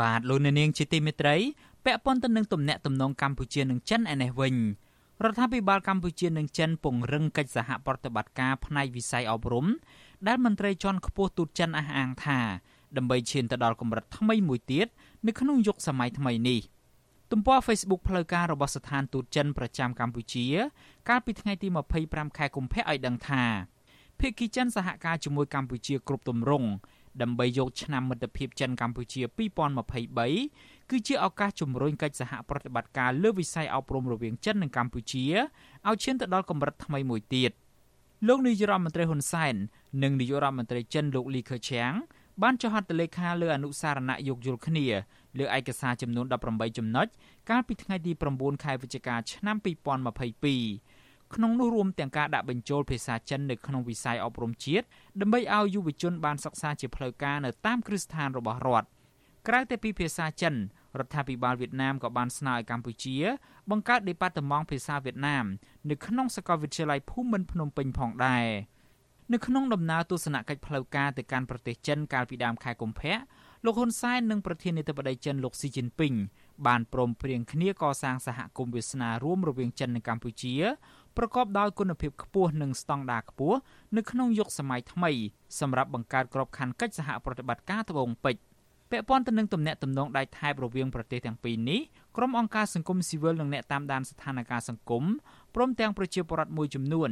បាទលោកអ្នកនាងជាទីមេត្រីពាក់ព័ន្ធទៅនឹងទំនាក់ទំនងកម្ពុជានិងចិនឯនេះវិញរដ្ឋាភិបាលកម្ពុជានិងចិនពង្រឹងកិច្ចសហប្រតិបត្តិការផ្នែកវិស័យអប់រំដែលមន្ត្រីជាន់ខ្ពស់ទូតចិនអះអាងថាដើម្បីឈានទៅដល់កម្រិតថ្មីមួយទៀតនៅក្នុងយុគសម័យថ្មីនេះទំព័រ Facebook ផ្លូវការរបស់ស្ថានទូតចិនប្រចាំកម្ពុជា កាលពីថ្ងៃទី25ខែកុម្ភៈឲ្យដឹងថាភាគីចិនសហការជាមួយកម្ពុជាគ្រប់ទម្រង់ ដើម្បីយកឆ្នាំមិត្តភាពចិនកម្ពុជា2023គឺជាឱកាសជំរុញកិច្ចសហប្រតិបត្តិការលើវិស័យអប់រំរវាងចិននិងកម្ពុជាឲ្យឈានទៅដល់កម្រិតថ្មីមួយទៀតលោកនាយរដ្ឋមន្ត្រីហ៊ុនសែននិងនាយករដ្ឋមន្ត្រីចិនលោកលីខឺឈាំងបានចុះហត្ថលេខាលើអនុសារណៈយោគយល់គ្នាលើឯកសារចំនួន18ចំណុចកាលពីថ្ងៃទី9ខែវិច្ឆិកាឆ្នាំ2022 ក្នុងនោះរួមទាំងការដាក់បញ្ចូលភាសាចិននៅក្នុងវិស័យអប់រំជាតិដើម្បីឲ្យយុវជនបានសិក្សាជាផ្លូវការនៅតាមគ្រឹះស្ថានរបស់រដ្ឋក្រៅតែពីភាសាចិនរដ្ឋាភិបាលវៀតណាមក៏បានស្នើឲ្យកម្ពុជា បង្កើតដេប៉ាតឺម៉ង់ភាសាវៀតណាមនៅក្នុងសាកលវិទ្យាល័យភូមិន្ទភ្នំពេញផងដែរនៅក្នុងដំណើរទស្សនកិច្ចផ្លូវការទៅកាន់ប្រទេសចិនកាលពីដើមខែកុម្ភៈលោកហ៊ុនសែននិងប្រធានាធិបតីចិនលោកស៊ីជីនពីងបានព្រមព្រៀងគ្នាកសាងសហគមន៍វាសនារួមរវាងចិននិងកម្ពុជា ប្រកបដោយគុណភាពខ្ពស់និងស្តង់ដារខ្ពស់នៅក្នុងយុគសម័យថ្មីសម្រាប់បង្កើតក្របខ័ណ្ឌកិច្ចសហប្រតិបត្តិការត្បូងពេជ្រពាក់ព័ន្ធទៅនឹងទំនាក់ទំនងដៃថែបរវាងប្រទេសទាំងពីរនេះក្រុមអង្គការសង្គមស៊ីវិលនិងអ្នកតាមដានស្ថានភាពសង្គមព្រមទាំងប្រជាពលរដ្ឋមួយចំនួន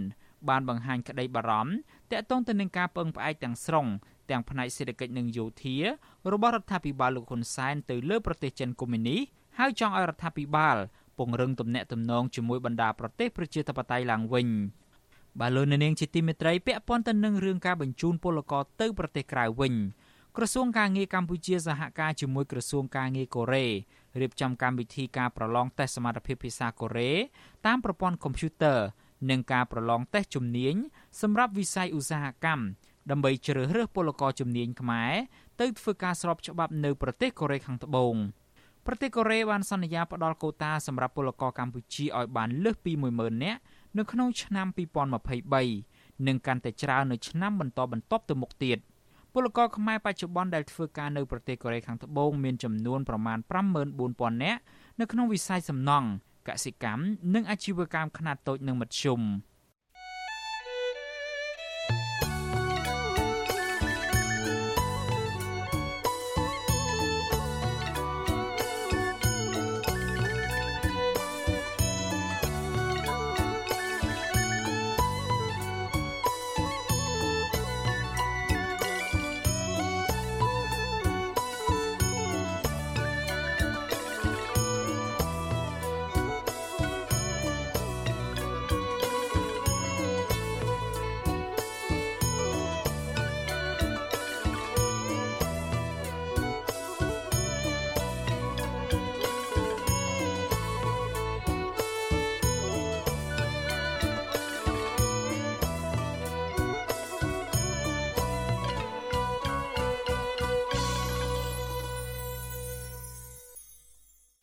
បានបង្ហាញក្តីបារម្ភទាក់ទងទៅនឹងការពឹងផ្អែកទាំងស្រុងទាំងផ្នែកសេដ្ឋកិច្ចនិងយោធារបស់រដ្ឋាភិបាលលោកហ៊ុនសែនទៅលើប្រទេសចិនកុម្មុយនីសហើយចង់ឲ្យរដ្ឋាភិបាល ពង្រឹងទំនាក់ទំនងជាមួយបណ្ដាប្រទេសប្រជាធិបតេយ្យឡើងវិញបាទលោកនាងជាទីមេត្រីពាក់ព័ន្ធទៅនឹងរឿងការបញ្ជូនពលករទៅប្រទេសក្រៅវិញក្រសួងការងារកម្ពុជាសហការជាមួយក្រសួងការងារកូរ៉េរៀបចំកម្មវិធីការប្រឡងតេស្តសមត្ថភាពភាសាកូរ៉េតាមប្រព័ន្ធកុំព្យូទ័រនិងការប្រឡងតេស្តជំនាញសម្រាប់វិស័យឧស្សាហកម្មដើម្បីជ្រើសរើសពលករជំនាញខ្មែរទៅធ្វើការស្របច្បាប់នៅប្រទេសកូរ៉េខាងត្បូង ប្រទេសកូរ៉េបានសន្យាផ្តល់កូតាសម្រាប់ពលករកម្ពុជាឲ្យបានលើសពី10000នាក់នៅក្នុងឆ្នាំ2023និងកាន់តែច្រើននៅឆ្នាំបន្តបន្ទាប់ទៅមុខទៀតពលករខ្មែរបច្ចុប្បន្នដែលធ្វើការនៅប្រទេសកូរ៉េខាងត្បូងមានចំនួនប្រមាណ54000នាក់នៅក្នុងវិស័យសំណង់កសិកម្មនិងអាជីវកម្មខ្នាតតូចនិងមធ្យម។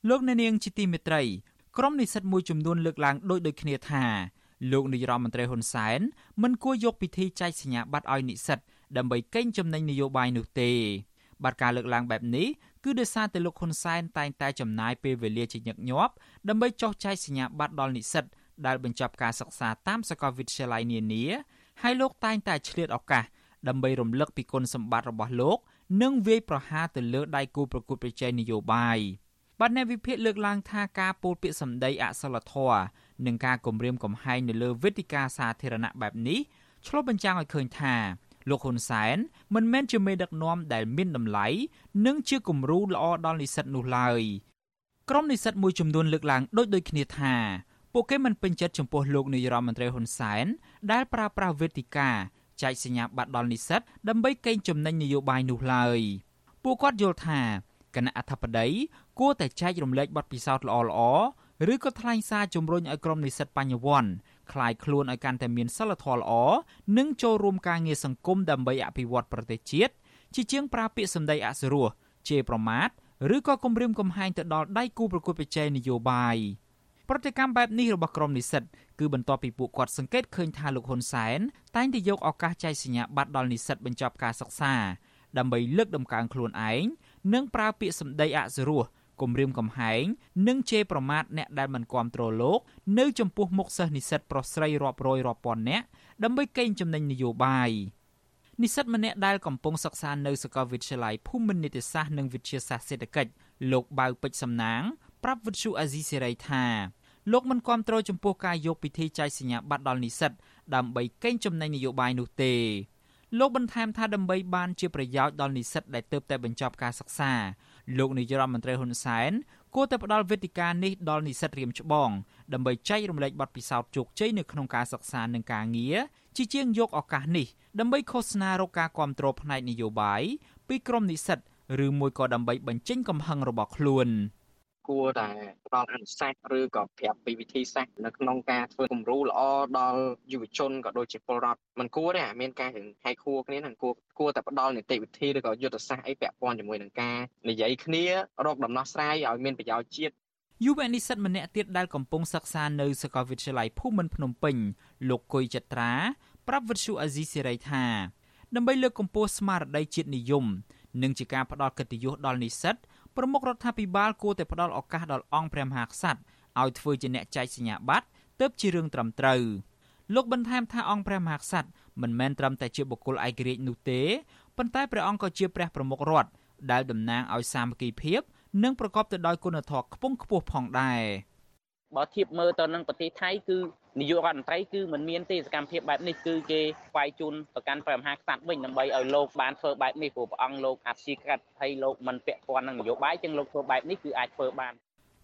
លោកអ្នកនាងជាទីមេត្រីក្រុមនិស្សិតមួយចំនួនលើកឡើងដូចដូចគ្នាថាលោកនាយរដ្ឋមន្ត្រីហ៊ុនសែនមិនគួរយកពិធីចែកសញ្ញាបត្រឲ្យនិស្សិតដើម្បីកេងចំណេញនយោបាយនោះទេបាទការលើកឡើងបែបនេះគឺដោយសារតែលោកហ៊ុនសែនតែងតែចំណាយពេលវេលាជាញឹកញាប់ដើម្បីចោះចែកសញ្ញាបត្រដល់និស្សិតដែលបញ្ចប់ការសិក្សាតាមសាកលវិទ្យាល័យនានាហើយលោកតែងតែឆ្លៀតឱកាសដើម្បីរំលឹកពីគុណសម្បត្តិរបស់លោក និងវាយប្រហារទៅលើដៃគូប្រកួតប្រជែងនយោបាយ។ បាទអ្នកវិភាគលើកឡើងថាការពោលពាក្យសម្ដីអសិលធម៌និងការគំរាមកំហែងនៅលើវេទិកាសាធារណៈបែបនេះឆ្លុះបញ្ចាំងឲ្យឃើញថាលោកហ៊ុនសែនមិនមែនជាមេដឹកនាំដែលមានតម្លៃនិងជាគំរូល្អដល់និស្សិតនោះឡើយក្រុមនិស្សិតមួយចំនួនលើកឡើងដូចដូចគ្នាថាពួកគេមិនពេញចិត្តចំពោះលោកនាយរដ្ឋមន្ត្រីហ៊ុនសែនដែលប្រើប្រាស់វេទិកាចែកសញ្ញាបត្រដល់និស្សិតដើម្បីកេងចំណេញនយោបាយនោះឡើយពួកគាត់យល់ថា គណៈអធិបតីគួរតែចែករំលែកបទពិសោធន៍ល្អៗឬក៏ថ្លែងសារជំរុញឲ្យក្រុមនិស្សិតបញ្ញវន្តคลายខ្លួនឲ្យកាន់តែមានសិលធម៌ល្អនិងចូលរួមការងារសង្គមដើម្បីអភិវឌ្ឍប្រទេសជាតិជាជាងប្រើពាក្យសម្ដីអសុរោះជេរប្រមាថឬក៏គំរាមកំហែងទៅដល់ដៃគូប្រកួតប្រជែងនយោបាយប្រតិកម្មបែបនេះរបស់ក្រុមនិស្សិតគឺបន្ទាប់ពីពួកគាត់សង្កេតឃើញថាលោកហ៊ុនសែនតែងតែយកឱកាសចែកសញ្ញាបត្រដល់និស្សិតបញ្ចប់ការសិក្សាដើម្បីលើកដំកើងខ្លួនឯង និងប្រើពាក្យសម្ដីអសុរោះគំរាមកំហែងនិងជេរប្រមាថអ្នកដែលមិនគាំទ្រលោកនៅចំពោះមុខសិស្សនិស្សិតប្រុសស្រីរាប់រយរាប់ពាន់នាក់ដើម្បីកេងចំណេញនយោបាយនិស្សិតម្នាក់ដែលកំពុងសិក្សានៅសាកលវិទ្យាល័យភូមិន្ទនីតិសាស្ត្រនិងវិទ្យាសាស្ត្រសេដ្ឋកិច្ចលោកបៅពេជ្រសំណាងប្រាប់វិទ្យុអាស៊ីសេរីថាលោកមិនគាំទ្រចំពោះការយកពិធីចែកសញ្ញាបត្រដល់និស្សិតដើម្បីកេងចំណេញនយោបាយនោះទេ លោកបន្ថែមថាដើម្បីបានជាប្រយោជន៍ដល់និស្សិតដែលទើបតែបញ្ចប់ការសិក្សាលោកនាយរដ្ឋមន្ត្រីហ៊ុនសែនគួរតែផ្ដល់វេទិកានេះដល់និស្សិតរៀមច្បងដើម្បីចែករំលែកបទពិសោធន៍ជោគជ័យនៅក្នុងការសិក្សានិងការងារជាជាងយកឱកាសនេះដើម្បីឃោសនារកការគ្រប់គ្រងផ្នែកនយោបាយពីក្រុមនិស្សិតឬមួយក៏ដើម្បីបញ្ចេញកំហឹងរបស់ខ្លួន។ គួរតែផ្ដល់អនុសាសន៍ឬក៏ប្រាប់ពីវិធីសាស្ត្រនៅក្នុងការធ្វើគំរូល្អដល់យុវជនក៏ដូចជាពលរដ្ឋมันគួរទេអាមានការហែកខួរគ្នានឹងគួរគួរតែផ្ដល់នីតិវិធីឬក៏យុទ្ធសាស្ត្រអីពាក់ព័ន្ធជាមួយនឹងការនិយាយគ្នារកដំណោះស្រាយឲ្យមានប្រយោជន៍ជាតិយុវនិស្សិតម្នាក់ទៀតដែលកំពុងសិក្សានៅសាកលវិទ្យាល័យភូមិន្ទភ្នំពេញលោកគុយចត្រាប្រាប់វិទ្យុអាស៊ីសេរីថាដើម្បីលើកកម្ពស់ស្មារតីជាតិនិយមនិងជាការផ្ដល់កិត្តិយសដល់និស្សិត ប្រមុខរដ្ឋាភិបាលគួរតែផ្ដល់ឱកាសដល់អង្គព្រះមហាក្សត្រឲ្យធ្វើជាអ្នកចែកសញ្ញាបត្រទើបជារឿងត្រឹមត្រូវលោកបន្ថែមថាអង្គព្រះមហាក្សត្រមិនមែនត្រឹមតែជាបុគ្គលឯករាជ្យនោះទេប៉ុន្តែព្រះអង្គក៏ជាព្រះប្រមុខរដ្ឋដែលតំណាងឲ្យសាមគ្គីភាព និងប្រកបទៅដោយគុណធម៌ខ្ពង់ខ្ពស់ផងដែរ បើធៀបមើលទៅនឹងប្រទេសថៃគឺនាយករដ្ឋមន្ត្រីគឺมันមានទេសកម្មភាពបែបនេះគឺគេស្វែងជូនប្រកាន់ព្រះមហាក្សត្រវិញដើម្បីឲ្យលោកបានធ្វើបែបនេះព្រោះព្រះអង្គលោកអធិក្រិតហើយលោកមិនពាក់ព័ន្ធនឹងនយោបាយចឹងលោកធ្វើបែបនេះគឺអាចធ្វើបាន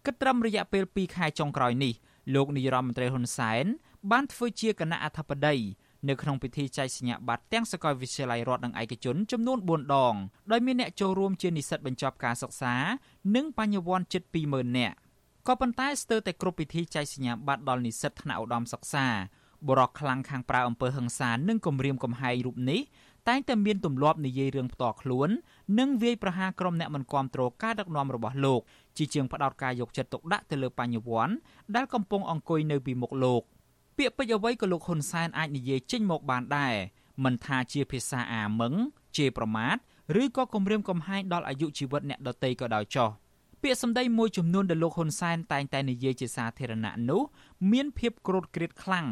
គិតត្រឹមរយៈពេល2ខែចុងក្រោយនេះលោកនាយរដ្ឋមន្ត្រីហ៊ុនសែនបានធ្វើជាគណៈអធិបតីនៅក្នុងពិធីចែកសញ្ញាបត្រទាំងសាកលវិទ្យាល័យរដ្ឋនិងឯកជនចំនួន4ដងដោយមានអ្នកចូលរួមជានិស្សិតបញ្ចប់ការសិក្សា និងបញ្ញវន្តជិត20000នាក់ ក៏ប៉ុន្តែស្ទើរតែគ្រប់ពិធីចែកសញ្ញាបត្រដល់និស្សិតថ្នាក់ឧត្តមសិក្សាបរោះខ្លាំងខាងប្រើអំពើហិង្សានិងគំរាមកំហែងរូបនេះតែងតែមានទម្លាប់និយាយរឿងផ្ទាល់ខ្លួននិងវាយប្រហារក្រុមអ្នកមិនគាំទ្រការដឹកនាំរបស់លោកជាជាងផ្ដោតការយកចិត្តទុកដាក់ទៅលើបញ្ញវន្តដែលកំពុងអង្គុយនៅពីមុខលោកពាក្យពេចន៍អ្វីក៏លោកហ៊ុនសែនអាចនិយាយចេញមកបានដែរមិនថាជាភាសាអាមឹងជេរប្រមាថឬក៏គំរាមកំហែងដល់អាយុជីវិតអ្នកដទៃក៏ដោយចោះ ពាក្យសម្ដីមួយចំនួនដែលលោកហ៊ុនសែនតែងតែនិយាយជាសាធារណៈនោះមានភាពក្រូតក្រៀតខ្លាំង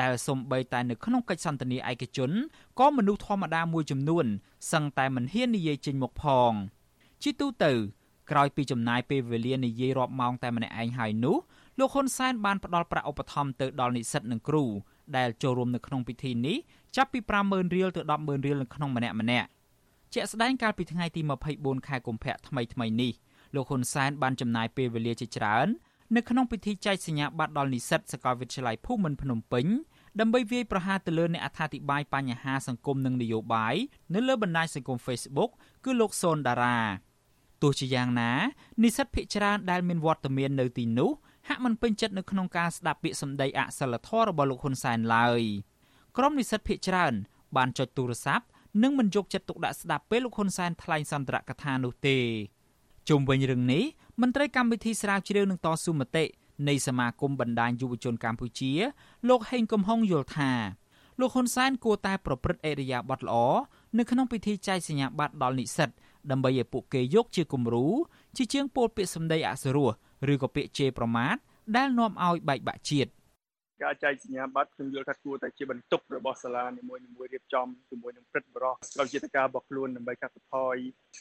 ដែលសំបីតែនៅក្នុងកិច្ចសន្ទនាឯកជនក៏មនុស្សធម្មតាមួយចំនួនសឹងតែមិនហ៊ាននិយាយចេញមុខផងជាទូទៅក្រោយពីចំណាយពេលវេលានិយាយរាប់ម៉ោងតែម្នាក់ឯងហើយនោះលោកហ៊ុនសែនបានផ្ដល់ប្រាក់ឧបត្ថម្ភទៅដល់និស្សិតនិងគ្រូដែលចូលរួមនៅក្នុងពិធីនេះចាប់ពី50000រៀលទៅ100000រៀលនៅក្នុងម្នាក់ម្នាក់ជាក់ស្ដែងកាលពីថ្ងៃទី24ខែកុម្ភៈថ្មីថ្មីនេះ លោកហ៊ុនសែនបានចំណាយពេលវេលាជាច្រើននៅក្នុងពិធីចែកសញ្ញាបត្រដល់និស្សិតសាកលវិទ្យាល័យភូមិន្ទភ្នំពេញដើម្បីវាយប្រហារទៅលើអ្នកអត្ថាធិប្បាយបញ្ហាសង្គមនិងនយោបាយនៅលើបណ្ដាញសង្គម Facebook គឺលោកសូនដារ៉ាទោះជាយ៉ាងណានិស្សិតភិកច្រើនដែលមានវត្តមាននៅទីនោះហាក់មិនពេញចិត្តនៅក្នុងការស្ដាប់ពាក្យសម្ដីអសិលធម៌របស់លោកហ៊ុនសែនឡើយក្រុមនិស្សិតភិកច្រើនបានចុចទូរស័ព្ទនិងមិនយកចិត្តទុកដាក់ស្ដាប់ពេលលោកហ៊ុនសែនថ្លែងសន្ទរកថានោះទេ ជុំវិញរឿងនេះមន្ត្រីកម្មវិធីស្រាវជ្រាវនឹងតស៊ូមតិនៃសមាគមបណ្ដាញយុវជនកម្ពុជា លោកហេងកំហុងយល់ថាលោកហ៊ុនសែនគួរតែប្រព្រឹត្តអេរយាប័តល្អនៅក្នុងពិធីចែកសញ្ញាបត្រដល់និស្សិតដើម្បីឲ្យពួកគេយកជាគំរូជាជាងពោលពាក្យសម្ដីអសុរោះឬក៏ពាក្យជេរប្រមាថដែលនាំឲ្យបែកបាក់ជាតិ ការចែកសញ្ញាបត្រខ្ញុំយល់ថាគួរតែជាបន្ទុករបស់សាលានីមួយៗរៀបចំជាមួយនឹងព្រឹទ្ធបរិះស្កលជាតិការរបស់ខ្លួនដើម្បីកាត់បន្ថយ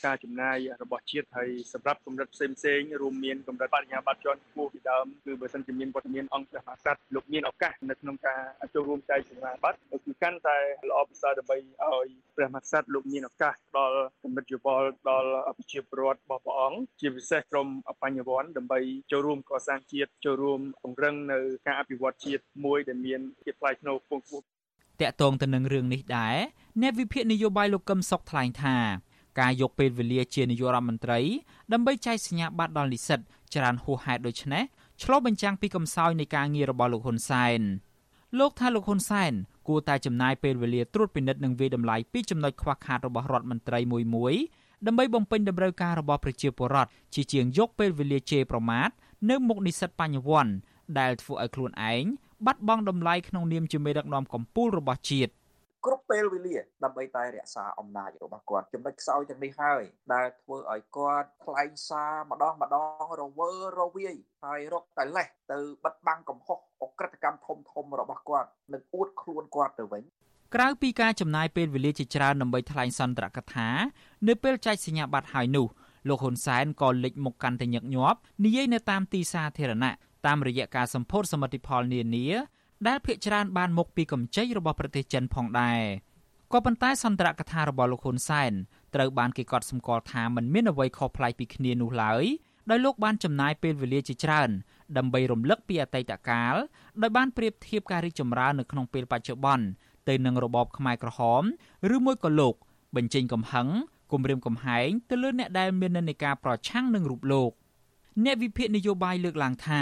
ការចំណាយរបស់ជាតិហើយសម្រាប់កម្រិតផ្សេងផ្សេងរួមមានកម្រិតបរិញ្ញាបត្រជាន់ខ្ពស់ពីដើមគឺបើសិនជាមានវត្តមានអង្គព្រះមហាក្សត្រលោកមានឱកាសនៅក្នុងការចូលរួមចែកសញ្ញាបត្រគឺកាន់តែល្អប្រសើរដើម្បីឲ្យព្រះមហាក្សត្រលោកមានឱកាសដល់កម្រិតយោបល់ដល់ប្រជាពលរដ្ឋរបស់ព្រះអង្គជាពិសេសក្រុមបញ្ញវន្តដើម្បីចូលរួមកសាងជាតិចូលរួមពង្រឹងនៅការអភិវឌ្ឍជាតិមួយដែលមានភាពថ្លៃថ្នូរខ្ពង់ខ្ពស់តកតងទៅនឹងរឿងនេះដែរអ្នកវិភាគនយោបាយលោកកឹមសុខថ្លែងថាការយកពេលវេលាជានាយករដ្ឋមន្ត្រីដើម្បីចែកសញ្ញាបត្រដល់និស្សិតច្រើនហួសហេតុដូច្នេះឆ្លុះបញ្ចាំងពីកំសោយនៃការងាររបស់លោកហ៊ុនសែនលោកថាលោកហ៊ុនសែនគួរតែចំណាយពេលវេលាត្រួតពិនិត្យនិងវិតម្លៃពីចំណុចខ្វះខាតរបស់រដ្ឋមន្ត្រីមួយមួយដើម្បីបំពេញតម្រូវការរបស់ប្រជាពលរដ្ឋជាជាងយកពេលវេលាជេរប្រមាថនៅមុខនិស្សិតបញ្ញវន្តដែលធ្វើឲ្យខ្លួនឯង បាត់បង់តម្លៃក្នុងនាមជាមេដឹកនាំកម្ពុជារបស់ជាតិគ្រប់ពេលវេលាដើម្បីតែរក្សាអំណាចរបស់គាត់ចំណុចខ្សោយទាំងនេះហើយដែលធ្វើឲ្យគាត់ថ្លែងសារម្ដងម្ដងរវើរវាយហើយរកតែលេះទៅបិទបាំងកំហុសអក្រិតកម្មធំធំរបស់គាត់និងអួតខ្លួនគាត់ទៅវិញក្រៅពីការចំណាយពេលវេលាជាច្រើនដើម្បីថ្លែងសន្ទរកថា នៅពេលចែកសញ្ញាបត្រហើយនោះលោកហ៊ុនសែនក៏លេចមុខកាន់តែញឹកញាប់និយាយនៅតាមទីសាធារណៈ តាមរយៈការសម្ពោធសមិទ្ធផលនានាដែលភ្នាក់ច្រើនបានមកពីកម្ចីរបស់ប្រទេសចិនផងដែរក៏ប៉ុន្តែសន្ទរកថារបស់លោកហ៊ុនសែនត្រូវបានគេកត់សម្គាល់ថាมันមានអ្វីខុសប្លែកពីគ្នានោះឡើយដោយលោកបានចំណាយពេលវេលាជាច្រើនដើម្បីរំលឹកពីអតីតកាលដោយបានប្រៀបធៀបការរីកចម្រើននៅក្នុងពេលបច្ចុប្បន្នទៅនឹងរបបខ្មែរក្រហមឬមួយក៏លោក បញ្ចេញកំហឹងគំរាមកំហែងទៅលើអ្នកដែលមាននិន្នាការប្រឆាំងនឹងរូបលោក អ្នកវិភាគនយោបាយលើកឡើងថា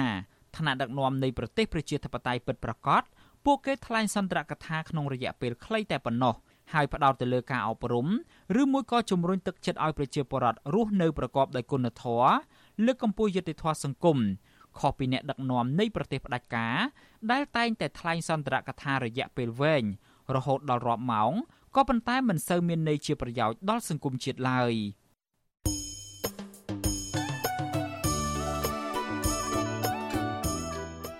ឋានៈដឹកនាំនៃប្រទេសប្រជាធិបតេយ្យពិតប្រាកដពួកគេថ្លែងសន្ទរកថាក្នុងរយៈពេលខ្លីតែប៉ុណ្ណោះហើយផ្ដោតទៅលើការអប់រំឬមួយក៏ជំរុញទឹកចិត្តឲ្យប្រជាពលរដ្ឋរស់នៅប្រកបដោយគុណធម៌លើកកម្ពស់យុត្តិធម៌សង្គមខុសពីអ្នកដឹកនាំនៃប្រទេសផ្ដាច់ការដែលតែងតែថ្លែងសន្ទរកថារយៈពេលវែងរហូតដល់រាប់ម៉ោងក៏ប៉ុន្តែមិនសូវមានន័យជាប្រយោជន៍ដល់សង្គមជាតិឡើយ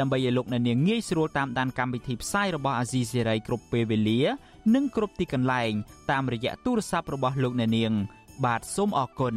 ដើម្បីឲ្យលោកអ្នកនាងងាយស្រួលតាមដានកម្មវិធីផ្សាយរបស់អាស៊ីសេរីគ្រប់ពេលវេលា និងគ្រប់ទីកន្លែង តាមរយៈទូរស័ព្ទរបស់លោកអ្នកនាង បាទសូមអរគុណ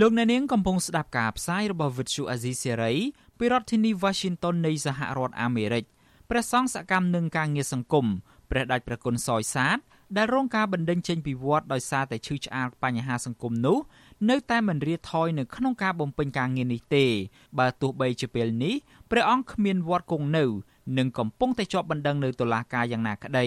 លោកអ្នកនាងកំពុងស្ដាប់ការផ្សាយរបស់ Vuthu Azizi Serai ពីរដ្ឋធានី Washington នៃសហរដ្ឋអាមេរិកព្រះសង្ឃសកម្មនឹងការងារសង្គមព្រះដេចព្រះគុណសយសាទ ដែលរងការបណ្ដេញចេញពីវត្តដោយសារតែឈឺឆ្អាលបញ្ហាសង្គមនោះនៅតែមិនរៀថយនៅក្នុងការបំពេញការងារនេះទេបើទោះបីជាពេលនេះព្រះអង្គគ្មានវត្តគង់នៅនិងកំពុងតែជាប់បណ្ដឹងនៅតុលាការយ៉ាងណាក្តី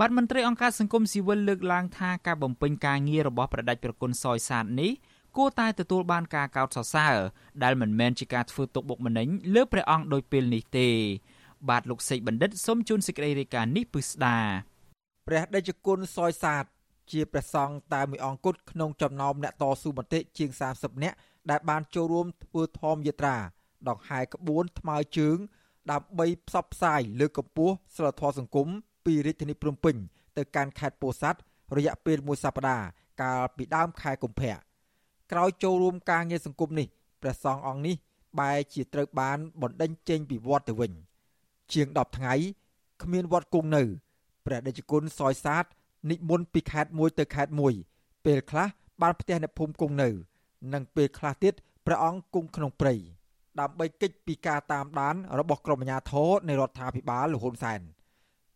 បាទមន្ត្រីអង្គការសង្គមស៊ីវិលលើកឡើងថាការបំពេញការងាររបស់ប្រដេចប្រគុណសយសាទនេះគួរតែទទួលបានការកោតសរសើរដែលមិនមែនជាការធ្វើទុកបុកម្នេញលើព្រះអង្គដោយពេលនេះទេ បាទលោកសេកបណ្ឌិតសូមជូនសេចក្តីរាយការណ៍នេះពឹស្ដា ព្រះដេចគុណសយសាទជាព្រះសង្ឃតែមួយអង្គគត់ក្នុងចំណោមអ្នកតស៊ូមតិជាង30នាក់ដែលបានចូលរួមធ្វើធម្មយាត្រាដង្ហែក្បួនថ្មើរជើង ដើម្បីផ្សព្វផ្សាយលើកកម្ពស់សិលធម៌សង្គមពីរាជធានីភ្នំពេញទៅកាន់ខេត្តពោធិ៍សាត់រយៈពេលមួយសប្តាហ៍កាលពីដើមខែកុម្ភៈក្រោយចូលរួមការងារសង្គមនេះព្រះសង្ឃអង្គនេះបែរជាត្រូវបានបណ្ដេញចេញពីវត្តទៅវិញ ជាង10ថ្ងៃគ្មានវត្តគង់នៅ ព្រះដេចគុណសយសាទនិមន្តពីខេត្តមួយទៅខេត្តមួយ ពេលខ្លះបានផ្ទះអ្នកភូមិគង់នៅ និងពេលខ្លះទៀតព្រះអង្គគង់ក្នុងព្រៃដើម្បីកិច្ចពីការតាមដាន របស់ក្រុមអាជ្ញាធរនៃរដ្ឋាភិបាលលហ៊ុនសែន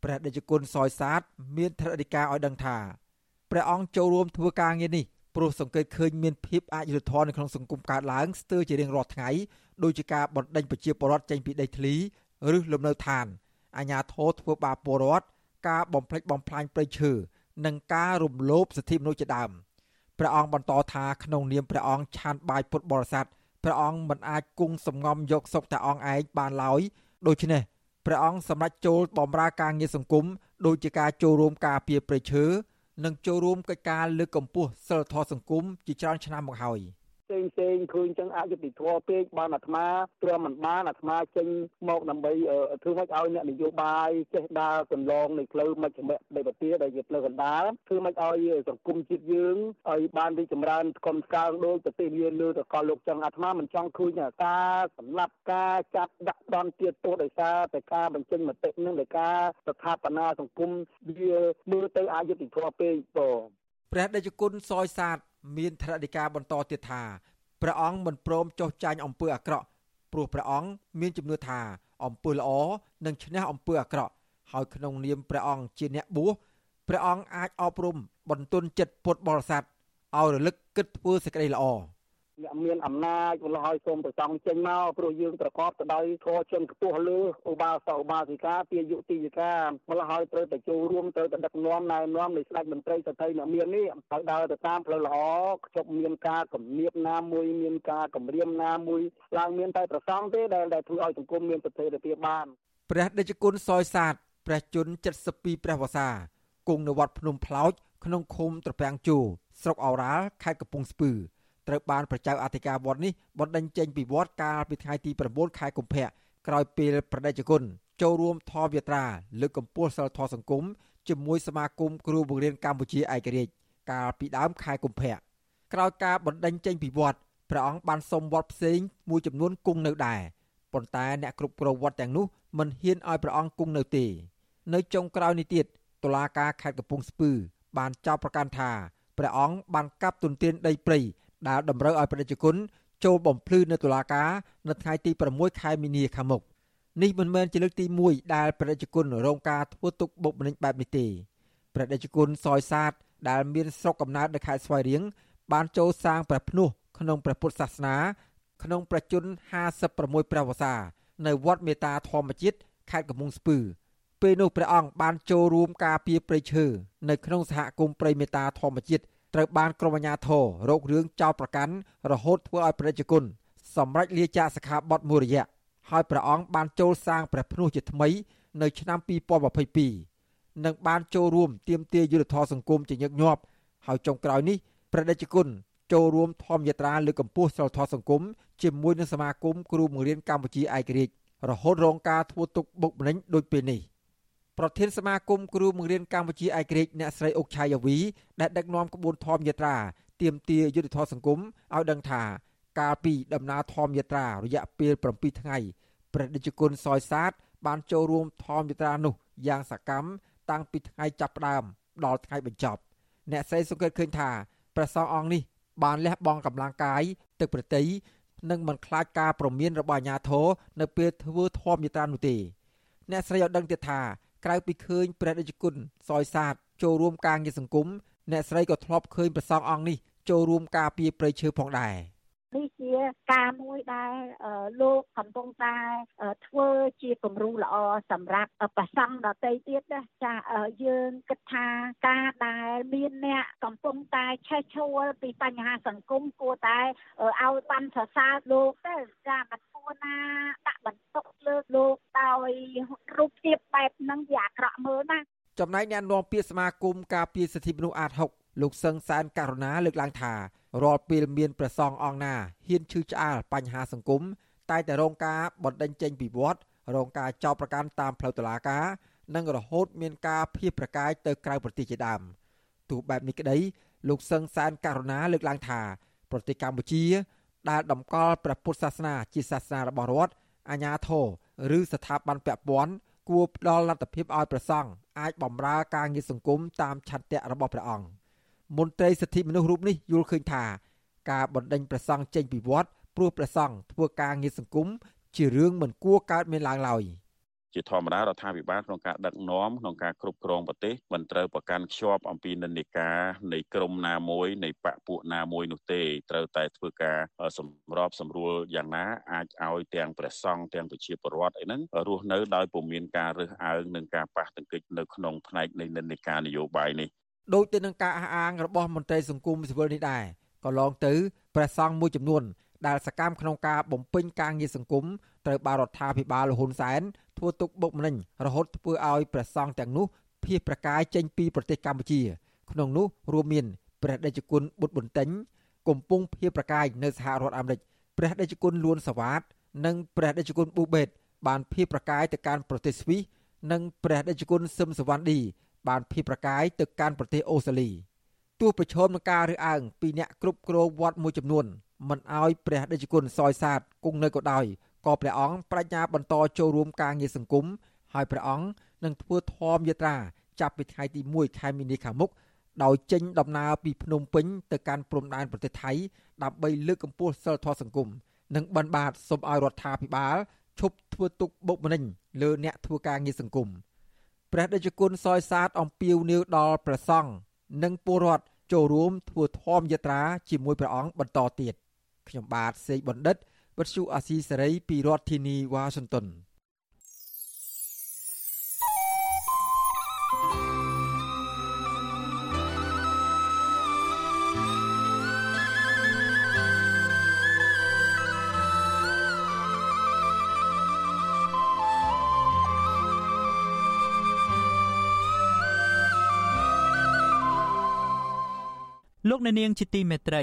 ព្រះដេចគុណសយសាទមានថ្នាក់ដឹកការឲ្យដឹងថាព្រះអង្គចូលរួមធ្វើការងារនេះព្រោះសង្កេតឃើញមានភាពអយុត្តិធម៌នៅក្នុងសង្គមកើតឡើងស្ទើរជារៀងរាល់ថ្ងៃដោយជាការបណ្ដេញប្រជាពលរដ្ឋចេញពីដីធ្លីឬលំនៅឋានអាជ្ញាធរធ្វើបាបពលរដ្ឋ ការបំផ្លិចបំផ្លាញព្រៃឈើនិងការរំលោភសិទ្ធិមនុស្សជាដើមព្រះអង្គបន្តថាក្នុងនាមព្រះអង្គឆានបាយពុទ្ធបរិស័ទព្រះអង្គមិនអាចគង់សំងំយកសុខតែអង្គឯងបានឡើយដូច្នេះព្រះអង្គសម្រេចចូលបម្រើការងារសង្គមដូចជាការចូលរួមការពារព្រៃឈើនិងចូលរួមកិច្ចការលើកកម្ពស់សិលធម៌សង្គមជាច្រើនឆ្នាំមកហើយ។ ផ្សេងផ្សេងឃើញចឹងអយុត្តិធម៌ពេកបានអាត្មាព្រមមិនបានអាត្មាចេញមកដើម្បីធ្វើម៉េចឲ្យអ្នកនយោបាយចេះដើរកន្លងនៃផ្លូវមជ្ឈមដីបទាដែលជាផ្លូវកណ្ដាលធ្វើម៉េចឲ្យសង្គមជាតិយើងឲ្យបានរីកចម្រើនកុំស្កើងដោយប្រទេសលានលើតកលលោកចឹងអាត្មាមិនចង់ឃើញការសម្លាប់ការចាប់ដាក់ដន់ទៀតទោសដោយសារតែការបញ្ចេញមតិនឹងដោយការស្ថាបនាសង្គមវាមើលទៅអយុត្តិធម៌ពេកបងព្រះដេចគុណសយសាទ មានថ្នាក់ដឹកការបន្តទៀតថាព្រះអង្គមិនព្រមចុះចាញ់អំពើអាក្រក់ព្រោះព្រះអង្គមានជំនឿថាអំពើល្អនឹងឈ្នះអំពើអាក្រក់ហើយក្នុងនាមព្រះអង្គជាអ្នកបួសព្រះអង្គអាចអប់រំបន្ទន់ចិត្តពុទ្ធបរិស័ទឲ្យរលឹកគិតធ្វើសេចក្តីល្អ អ្នកមានអំណាចម្ល៉េះឲ្យសូមប្រសងចេញមកព្រោះយើងប្រកបទៅដោយធម៌ជនខ្ពស់លើឧបាសកឧបាសិកាទាយុតិយិកាម្ល៉េះឲ្យត្រូវតែចូលរួមត្រូវតែដឹកនាំណែនាំនៃស្ដេចមន្ត្រីសតីអ្នកមាននេះឲ្យដើរទៅតាមផ្លូវល្អជប់មានការគំនាបណាមួយមានការគម្រាមណាមួយឡើងមានតែប្រសងទេដែលដែលធ្វើឲ្យសង្គមមានស្ថិរភាពបានព្រះដេចគុណសយសាទព្រះជន្ម72ព្រះវស្សាគង់នៅវត្តភ្នំផ្លោកក្នុងឃុំត្រពាំងជូស្រុកអូរ៉ាល់ខេត្តកំពង់ស្ពឺ ត្រូវបានប្រជាអធិការវត្តនេះបណ្ដេញចេញពីវត្តកាលពីថ្ងៃទី9ខែកុម្ភៈក្រោយពេលប្រដេជគុណចូលរួមធម៌យាត្រាលើកកម្ពស់សិលធម៌សង្គមជាមួយសមាគមគ្រូបង្រៀនកម្ពុជាឯករាជ្យកាលពីដើមខែកុម្ភៈក្រោយការបណ្ដេញចេញពីវត្តព្រះអង្គបានសុំវត្តផ្សេងមួយចំនួនគង់នៅដែរប៉ុន្តែអ្នកគ្រប់គ្រងវត្តទាំងនោះមិនហ៊ានឲ្យព្រះអង្គគង់នៅទេ នៅចុងក្រោយនេះទៀតតុលាការខេត្តកំពង់ស្ពឺបានចោទប្រកាន់ថាព្រះអង្គបានកាប់ទុនទានដីព្រៃ ដែលតម្រូវឲ្យប្រជាជនចូលបំភ្លឺនៅតុលាការនៅថ្ងៃទី6ខែមីនាខាងមុខនេះមិនមែនជាលើកទី1ដែលប្រជាជនរងការធ្វើទុកបុកម្នេញបែបនេះទេប្រជាជនសយសាទដែលមានស្រុកកំណើតនៅខេត្តស្វាយរៀងបានចូលសាងព្រះភ្នោះក្នុងព្រះពុទ្ធសាសនា ក្នុងប្រជជន56ព្រះវស្សានៅវត្តមេតាធម្មជាតិខេត្តកំពង់ស្ពឺពេលនោះព្រះអង្គបានចូលរួមការពារព្រៃឈើនៅក្នុងសហគមន៍ព្រៃមេតាធម្មជាតិ ត្រូវបានក្រុមអាជ្ញាធររករឿងចោទប្រកាន់រហូតធ្វើឲ្យប្រជាជនសម្រេចលាចាកសិក្ខាបទមួយរយៈហើយព្រះអង្គបានចូលសាងព្រះភ្នោះជាថ្មី នៅឆ្នាំ2022និងបានចូលរួមទាមទារយុទ្ធធរសង្គមជាញឹកញាប់ហើយចុងក្រោយនេះព្រះដេចគុណចូលរួមធម្មយាត្រាលើកកម្ពស់សិលធម៌សង្គមជាមួយនឹងសមាគមគ្រូបង្រៀនកម្ពុជាឯករាជ្យរហូតរងការធ្វើទុកបុកម្នេញដូចពេលនេះ ប្រធានសមាគមគ្រូបង្រៀនកម្ពុជាឯករាជ្យអ្នកស្រីអុកឆាយាវីដែលដឹកនាំក្បួនធម្មយាត្រាទាមទារយុទ្ធធម៌សង្គមឲ្យដឹងថាកាលពីដំណើរធម្មយាត្រារយៈពេល7ថ្ងៃព្រះដេចគុណសយសាទបានចូលរួមធម្មយាត្រានោះយ៉ាងសកម្មតាំងពីថ្ងៃចាប់ផ្ដើមដល់ថ្ងៃបញ្ចប់ អ្នកស្រីសង្កេតឃើញថាព្រះសង្ឃអង្គនេះបានលះបង់កម្លាំងកាយទឹកប្រតិយនិងមិនខ្លាចការប្រមានរបស់អាជ្ញាធរនៅពេលធ្វើធម្មយាត្រានោះទេ អ្នកស្រីឲ្យដឹងទៀតថា ក្រៅពីឃើញព្រះដេចគុណសយសាទចូលរួមការងារសង្គមអ្នកស្រីក៏ធ្លាប់ឃើញព្រះសង្ឃអង្គនេះចូលរួមការពារព្រៃឈើផងដែរ។នេះជាការមួយដែលលោកកំពុងតែធ្វើជាគំរូល្អសម្រាប់ប្រសង់ដតីទៀតណាចាយើងគិតថាការដែលមានអ្នកកំពុងតែឆេះឈួលពីបញ្ហាសង្គមគួរតែឲ្យបានសរសើរលោកទៅចាមិនគួ រណាដាក់បន្ទុកលើលោកដោយរូបភាពបែបហ្នឹងវាអាក្រក់មើលណាចំណែកអ្នកនាំពាក្យសមាគមការពារសិទ្ធិមនុស្សអាត6លោកសឹងសានករណាលើកឡើងថារាល់ពេលមានប្រសងអង្គណាហ៊ានឈឺឆ្អាលបញ្ហាសង្គមតែតែរងការបណ្ដេញចេញពីវត្តរងការចោទប្រកាន់តាមផ្លូវតុលាការនិងរហូតមានការភៀសប្រកាយទៅក្រៅប្រទេសជាដើមទោះបែបនេះក្តីលោកសឹងសានករណាលើកឡើងថាប្រទេសកម្ពុជា ដែលតម្កល់ព្រះពុទ្ធសាសនាជាសាសនារបស់រដ្ឋអាជ្ញាធរឬស្ថាប័នពាក់ព័ន្ធគួរផ្ដល់លទ្ធភាពឲ្យប្រសង់អាចបម្រើការងារសង្គមតាមឆន្ទៈរបស់ព្រះអង្គ។មន្ត្រីសិទ្ធិមនុស្សរូបនេះយល់ឃើញថា ការបណ្ដេញព្រះសង្ឃចេញពីវត្តព្រោះព្រះសង្ឃធ្វើការងារសង្គមជារឿងមិនគួរកើតមានឡើងឡើយ ជាធម្មតារដ្ឋាភិបាលក្នុងការដឹកនាំក្នុងការគ្រប់គ្រងប្រទេសមិនត្រូវប្រកាន់ខ្ជាប់អំពីនិន្នាការនៃក្រមណាមួយនៃបកពួកណាមួយនោះទេត្រូវតែធ្វើការសម្របសម្រួលយ៉ាងណាអាចឲ្យទាំងព្រះសង្ឃទាំងប្រជាពលរដ្ឋអីហ្នឹងរស់នៅដោយពុំមានការរើសអើងនិងការប៉ះទង្គិចនៅក្នុងផ្នែកនៃនិន្នាការនយោបាយនេះដូចទៅនឹងការអះអាងរបស់មន្ត្រីសង្គមស៊ីវិលនេះដែរក៏ឡងទៅព្រះសង្ឃមួយចំនួនដែលសកម្មក្នុងការបំពេញការងារសង្គមត្រូវបានរដ្ឋាភិបាលលហ៊ុនសែន ធ្វើទុកបុកម្នេញរហូតធ្វើឲ្យព្រះសង្ឃទាំងនោះភៀសប្រកាយចេញពីប្រទេសកម្ពុជា ក្នុងនោះរួមមានព្រះដេចគុណបុត្របន្ទិញកំពុងភៀសប្រកាយនៅសហរដ្ឋអាមេរិកព្រះដេចគុណលួនសវ៉ាត និងព្រះដេចគុណប៊ូបេត បានភៀសប្រកាយទៅកាន់ប្រទេសស្វីសនិងព្រះដេចគុណសឹមសវណ្ណឌីបានភៀសប្រកាយទៅកាន់ប្រទេសអូស្ត្រាលីទោះប្រឈមនឹងការរើសអើងពីអ្នកគ្រប់គ្រងវត្តមួយចំនួនមិនអោយព្រះដេចគុណសយសាទគង់នៅក៏ដោយ ក៏ព្រះអង្គបញ្ញាបន្តចូលរួមការងារសង្គមហើយព្រះអង្គនឹងធ្វើធម្មយាត្រាចាប់ពីថ្ងៃទី1ខែមីនាខាងមុខដោយចេញដំណើរពីភ្នំពេញទៅកាន់ព្រំដែនប្រទេសថៃដើម្បីលើកកម្ពស់សិលធម៌សង្គមនិងបិណ្ឌបាតសូមឲ្យរដ្ឋាភិបាលឈប់ធ្វើទុកបុកម្នេញលើអ្នកធ្វើការងារសង្គមព្រះដេចគុណសយសាទអំពាវនាវដល់ព្រះសង្ឃនិងពលរដ្ឋចូលរួមធ្វើធម៌យាត្រាជាមួយព្រះអង្គបន្តទៀតខ្ញុំបាទសេកបណ្ឌិត វັດឈូអាស៊ីសេរីពីរដ្ឋធានីវ៉ាស៊ីនតោនលោកអ្នកនាងជាទីមេត្រី